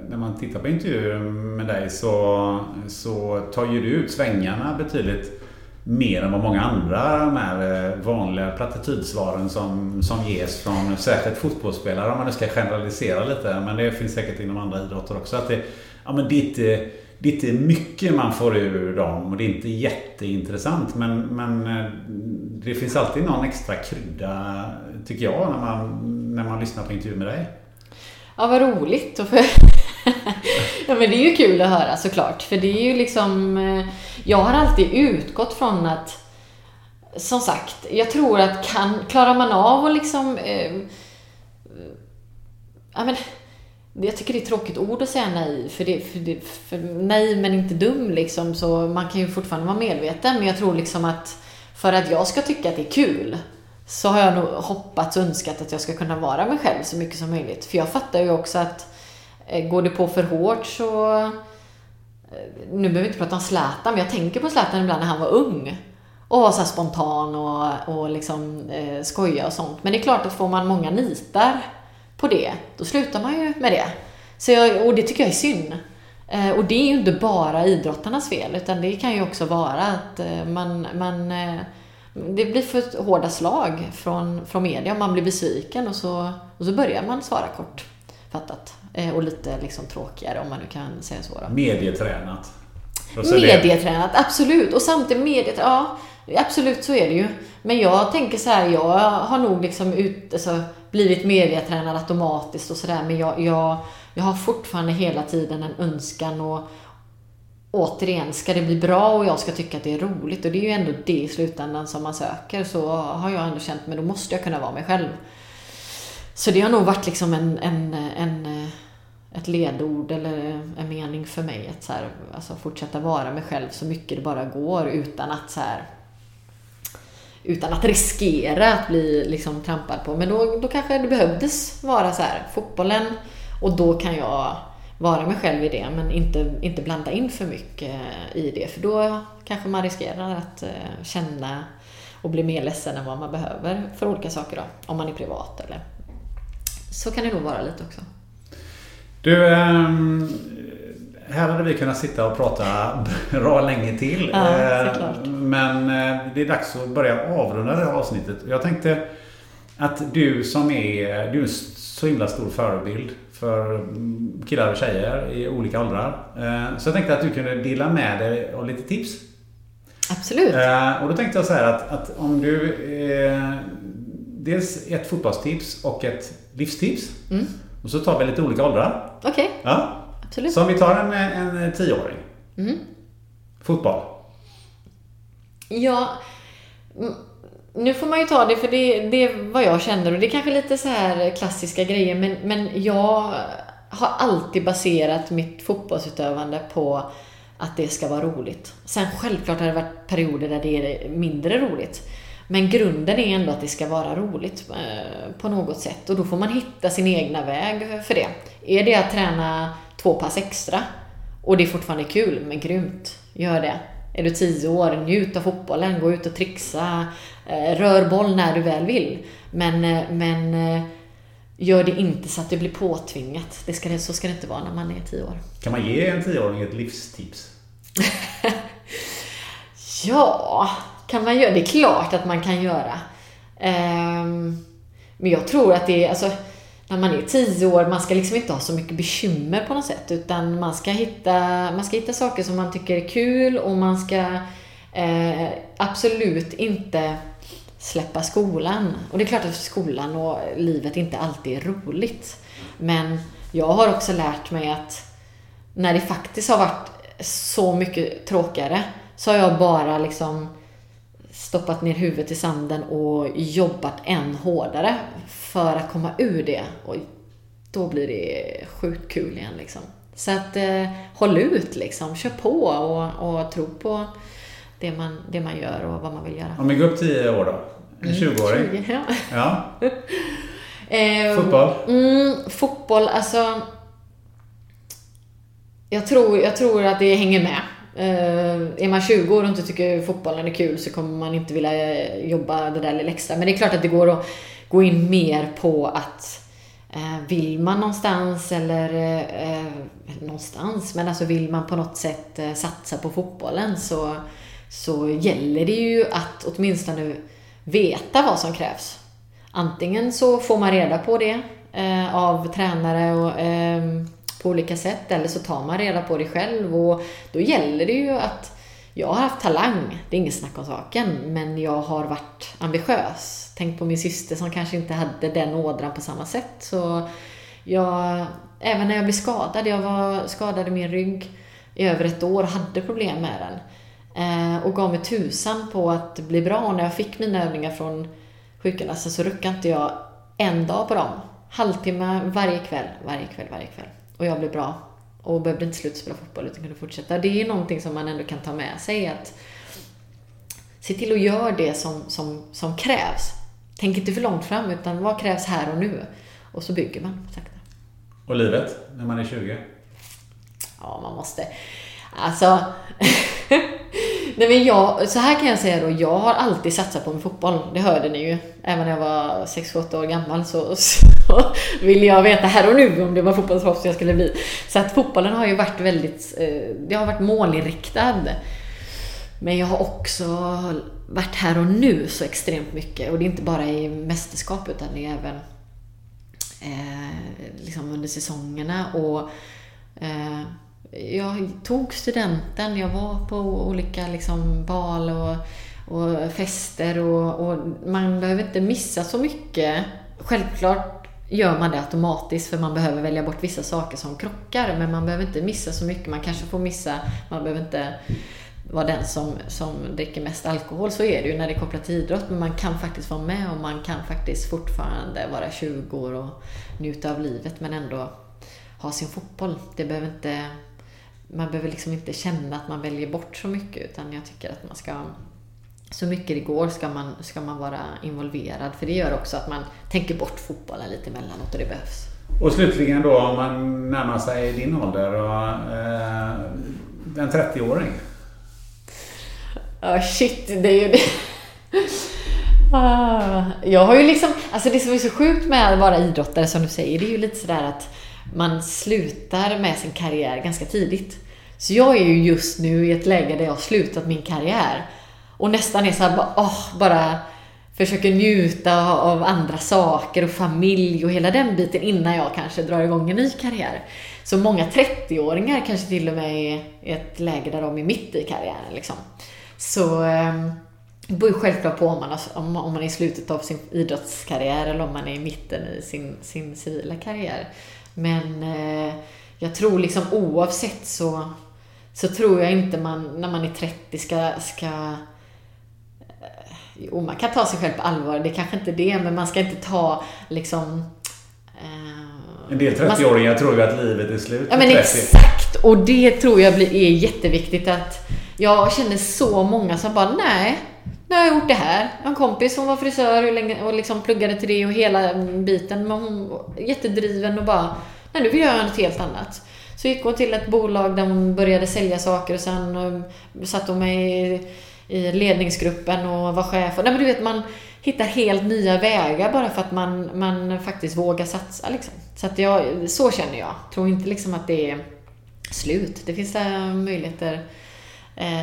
när man tittar på intervjuer med dig så, så tar ju du ut svängarna betydligt mer än vad många andra de eh, här vanliga plattitydsvaren som, som ges från särskilt fotbollsspelare om man nu ska generalisera lite. Men det finns säkert inom andra idrotter också. Att det, ja, men det är inte det är inte mycket man får ur dem och det är inte jätteintressant men, men eh, det finns alltid någon extra krydda tycker jag när man, när man lyssnar på intervjuer med dig. Ja, vad roligt. ja, men det är ju kul att höra såklart. För det är ju liksom... Eh, jag har alltid utgått från att som sagt, jag tror att kan, klarar man av att liksom... Eh, ja, men, jag tycker det är ett tråkigt ord att säga nej, för, det, för, det, för nej men inte dum liksom, så man kan ju fortfarande vara medveten. Men jag tror liksom att för att jag ska tycka att det är kul så har jag nog hoppats och önskat att jag ska kunna vara mig själv så mycket som möjligt. För jag fattar ju också att eh, Eh, går det på för hårt så... Eh, nu behöver vi inte prata om Zlatan, men jag tänker på Zlatan ibland när han var ung. Och var så spontan och, och liksom eh, skoja och sånt. Men det är klart att får man många nitar på det, då slutar man ju med det. Så jag, och det tycker jag är synd. Eh, och det är ju inte bara idrottarnas fel, utan det kan ju också vara att eh, man, man eh, det blir för hårda slag från, från media och man blir besviken och så, och så börjar man svara kort. Fattat. Och lite liksom tråkigare om man nu kan säga så. Då. Medietränat. Medietränat, absolut. Och samtidigt medietränat, ja absolut så är det ju. Men jag tänker så här, jag har nog liksom ut, alltså, blivit medietränad automatiskt och sådär men jag, jag, jag har fortfarande hela tiden en önskan och återigen, ska det bli bra och jag ska tycka att det är roligt och det är ju ändå det i slutändan som man söker så har jag ändå känt, men då måste jag kunna vara mig själv. Så det har nog varit liksom en, en, en ett ledord eller en mening för mig att så här, alltså fortsätta vara mig själv så mycket det bara går utan att så här, utan att riskera att bli liksom trampad på. Men då, då kanske det behövdes vara så här, fotbollen och då kan jag vara mig själv i det men inte, inte blanda in för mycket i det för då kanske man riskerar att eh, känna och bli mer ledsen än vad man behöver för olika saker då, om man är privat eller så kan det nog vara lite också. Du, ähm, här hade vi kunnat sitta och prata bra länge till. Ja, eh, men eh, det är dags att börja avrunda det här avsnittet. Jag tänkte att du som är, du är en så himla stor förebild för killar och tjejer i olika åldrar. Eh, så jag tänkte att du kunde dela med dig av lite tips. Absolut. Och då tänkte jag så här att, att om du Dels ett fotbollstips och ett livstips. Mm. Och så tar vi lite olika åldrar. Okej. Okay. Ja. Absolut. Så om vi tar en, en tioåring. Mm. Fotboll. Ja, nu får man ju ta det för det, det är vad jag känner och det är kanske lite så här klassiska grejer men, men jag har alltid baserat mitt fotbollsutövande på att det ska vara roligt. Sen självklart har det varit perioder där det är mindre roligt. Men grunden är ändå att det ska vara roligt eh, på något sätt och då får man hitta sin egna väg för det. Är det att träna två pass extra och det är fortfarande kul, men grymt, gör det. Är du tio år, njut av fotbollen, gå ut och trixa, eh, rör boll när du väl vill. Men, eh, men gör det inte så att det blir påtvingat. Det ska, så ska det inte vara när man är tio år. Kan man ge en tioåring ett livstips? ja, kan man göra? Det är klart att man kan göra. Um, men jag tror att det är, alltså, när man är tio år, man ska liksom inte ha så mycket bekymmer på något sätt. Utan man ska hitta, man ska hitta saker som man tycker är kul och man ska eh, absolut inte släppa skolan. Och det är klart att skolan och livet inte alltid är roligt. Men jag har också lärt mig att när det faktiskt har varit så mycket tråkigare så har jag bara liksom stoppat ner huvudet i sanden och jobbat än hårdare för att komma ur det. Och då blir det sjukt kul igen liksom. Så att eh, håll ut liksom, kör på och, och tro på det man, det man gör och vad man vill göra. Om vi går upp 10 år då? En 20-åring? Mm, 20, ja. ja. eh, fotboll? Mm, fotboll, alltså. Jag tror, jag tror att det hänger med. Uh, är man 20 år och inte tycker fotbollen är kul så kommer man inte vilja eh, jobba det där lilla extra. Men det är klart att det går att gå in mer på att uh, vill man någonstans eller uh, någonstans, men alltså vill man på något sätt satsa på fotbollen så, så gäller det ju att åtminstone veta vad som krävs. Antingen så får man reda på det av tränare och på olika sätt eller så tar man reda på det själv och då gäller det ju att jag har haft talang, det är inget snack om saken, men jag har varit ambitiös. Tänk på min syster som kanske inte hade den ådran på samma sätt. Så jag, även när jag blev skadad, jag var skadad i min rygg i över ett år och hade problem med den. Eh, och gav mig tusan på att bli bra. Och när jag fick mina övningar från sjukgymnasten så ruckade inte jag en dag på dem. Halvtimme varje kväll, varje kväll, varje kväll. Och jag blev bra. Och behövde inte sluta spela fotboll utan kunde fortsätta. Det är någonting som man ändå kan ta med sig. att Se till att göra det som, som, som krävs. Tänk inte för långt fram utan vad krävs här och nu? Och så bygger man sakta. Och livet, när man är 20? Ja, man måste... Alltså... Nej men jag, så här kan jag säga då, jag har alltid satsat på min fotboll. Det hörde ni ju. Även när jag var 6-8 år gammal så, så ville jag veta här och nu om det var fotbollsproffs jag skulle bli. Så att fotbollen har ju varit väldigt, eh, det har varit målinriktad. Men jag har också varit här och nu så extremt mycket. Och det är inte bara i mästerskap utan det är även eh, liksom under säsongerna. Och eh, jag tog studenten, jag var på olika liksom, bal och, och fester och, och, man behöver inte missa så mycket. Självklart gör man det automatiskt för man behöver välja bort vissa saker som krockar men man behöver inte missa så mycket. Man kanske får missa, man behöver inte vara den som, som dricker mest alkohol. Så är det ju när det är kopplat till idrott. Men man kan faktiskt vara med och man kan faktiskt fortfarande vara 20 år och njuta av livet men ändå ha sin fotboll. Det behöver inte man behöver liksom inte känna att man väljer bort så mycket utan jag tycker att man ska så mycket det går ska man, ska man vara involverad för det gör också att man tänker bort fotbollen lite emellanåt och det behövs. Och slutligen då om man närmar sig din ålder och eh, en 30-åring? Ja, oh, shit, det är ju det. Ah, jag har ju liksom, alltså det som är så sjukt med att vara idrottare som du säger, det är ju lite sådär att man slutar med sin karriär ganska tidigt. Så jag är ju just nu i ett läge där jag har slutat min karriär. Och nästan är så här, bara, oh, bara försöker njuta av andra saker och familj och hela den biten innan jag kanske drar igång en ny karriär. Så många 30-åringar kanske till och med är i ett läge där de är mitt i karriären. Liksom. Så eh, det beror ju självklart på om man, om, om man är i slutet av sin idrottskarriär eller om man är i mitten i sin, sin civila karriär. Men eh, jag tror liksom oavsett så, så tror jag inte man när man är 30 ska, ska eh, Jo, man kan ta sig själv på allvar. Det är kanske inte det, men man ska inte ta liksom... Eh, en del 30-åringar tror ju att livet är slut Ja, men 30. exakt! Och det tror jag blir, är jätteviktigt att... Jag känner så många som bara, nej, nu har jag gjort det här. Jag har en kompis som var frisör och liksom pluggade till det och hela biten. Men hon var jättedriven och bara, nej nu vill jag göra något helt annat. Så gick hon till ett bolag där hon började sälja saker och sen um, satt hon med i, i ledningsgruppen och var chef. Och, nej, men du vet, man hittar helt nya vägar bara för att man, man faktiskt vågar satsa. Liksom. Så, att jag, så känner jag. Tror inte liksom att det är slut. Det finns äh, möjligheter eh,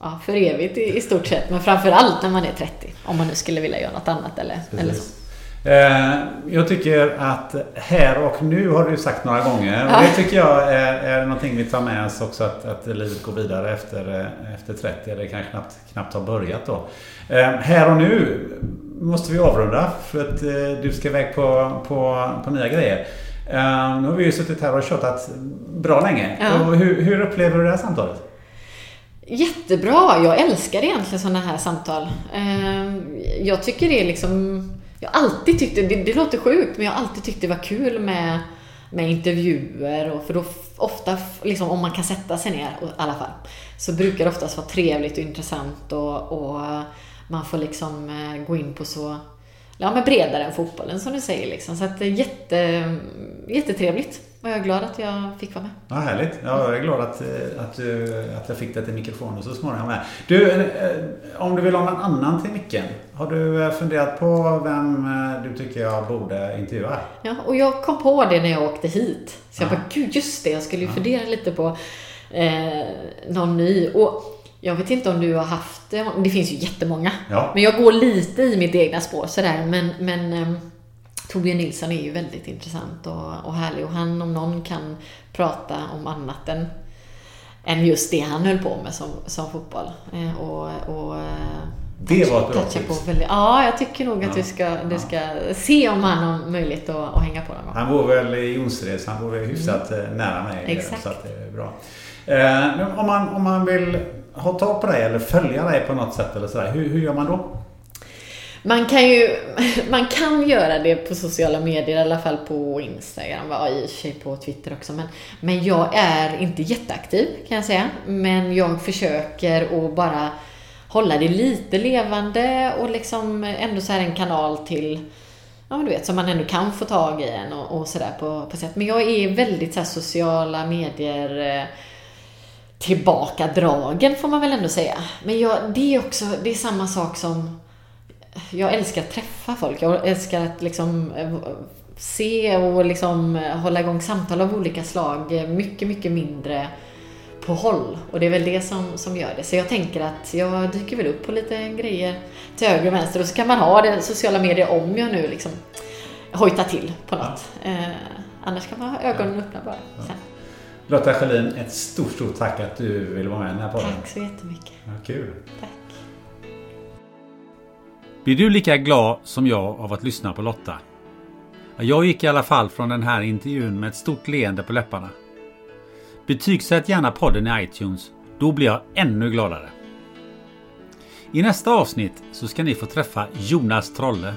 ja, för evigt i, i stort sett. Men framför allt när man är 30. Om man nu skulle vilja göra något annat eller, eller så. Eh, jag tycker att här och nu har du sagt några gånger. Och det tycker jag är, är någonting vi tar med oss också att, att livet går vidare efter, eh, efter 30. Eller kanske knappt, knappt har börjat då. Eh, här och nu måste vi avrunda för att du ska iväg på, på, på nya grejer. Nu har vi ju suttit här och tjatat bra länge. Ja. Hur, hur upplever du det här samtalet? Jättebra! Jag älskar egentligen sådana här samtal. Jag tycker det är liksom... Jag har alltid tyckt det, det låter sjukt, men jag har alltid tyckt det var kul med, med intervjuer. Och för då ofta, liksom, om man kan sätta sig ner i alla fall, så brukar det oftast vara trevligt och intressant och, och man får liksom eh, gå in på så ja, men bredare än fotbollen som du säger. Liksom. Så att det är jätte, jättetrevligt. Och jag är glad att jag fick vara med. Ja, härligt. Ja, jag är glad att, eh, att, du, att jag fick det till mikrofonen så småningom med. Du, eh, om du vill ha någon annan till micken. Har du eh, funderat på vem du tycker jag borde intervjua? Ja, och jag kom på det när jag åkte hit. Så jag ja. bara, gud just det, jag skulle ju ja. fundera lite på eh, någon ny. Och jag vet inte om du har haft, det finns ju jättemånga. Ja. Men jag går lite i mitt egna spår sådär. Men, men eh, Torbjörn Nilsson är ju väldigt intressant och, och härlig. Och han om någon kan prata om annat än, än just det han höll på med som, som fotboll. Eh, och, och eh, det var ett bra tips. Väldigt, ja, jag tycker nog att ja. du, ska, du ska se om han har möjlighet att, att hänga på någon. Han bor väl i Jonsered, så han bor väl hyfsat mm. nära mig. Exakt. Så att det är bra. Eh, om, man, om man vill ha tag på dig eller följa dig på något sätt eller sådär, hur, hur gör man då? Man kan ju man kan göra det på sociala medier, i alla fall på Instagram, ja, i och för sig på Twitter också. Men, men jag är inte jätteaktiv kan jag säga. Men jag försöker att bara hålla det lite levande och liksom ändå så här en kanal till Ja, du vet, som man ändå kan få tag i en och, och sådär på, på sätt. Men jag är väldigt så här, sociala medier eh, tillbakadragen får man väl ändå säga. Men jag, det är också, det är samma sak som jag älskar att träffa folk. Jag älskar att liksom eh, se och liksom hålla igång samtal av olika slag. Mycket, mycket mindre på håll. Och det är väl det som, som gör det. Så jag tänker att jag dyker väl upp på lite grejer till höger och vänster. Och så kan man ha det sociala medier om jag nu liksom hojtar till på något. Ja. Eh, annars kan man ha ögonen öppna bara. Sen. Lotta Schelin, ett stort, stort tack att du ville vara med i den här podden. Tack så jättemycket. Ja, kul. Tack. Blir du lika glad som jag av att lyssna på Lotta? Jag gick i alla fall från den här intervjun med ett stort leende på läpparna. Betygsätt gärna podden i iTunes. Då blir jag ännu gladare. I nästa avsnitt så ska ni få träffa Jonas Trolle.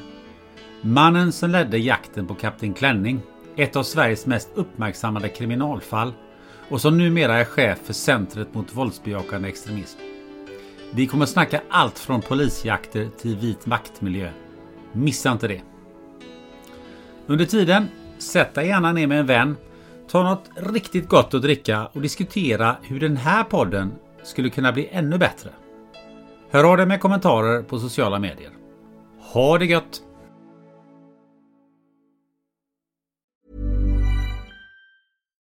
Mannen som ledde jakten på Kapten Klänning. Ett av Sveriges mest uppmärksammade kriminalfall och som numera är chef för Centret mot våldsbejakande extremism. Vi kommer snacka allt från polisjakter till vit maktmiljö. Missa inte det! Under tiden, sätt dig gärna ner med en vän, ta något riktigt gott att dricka och diskutera hur den här podden skulle kunna bli ännu bättre. Hör av dig med kommentarer på sociala medier. Ha det gött!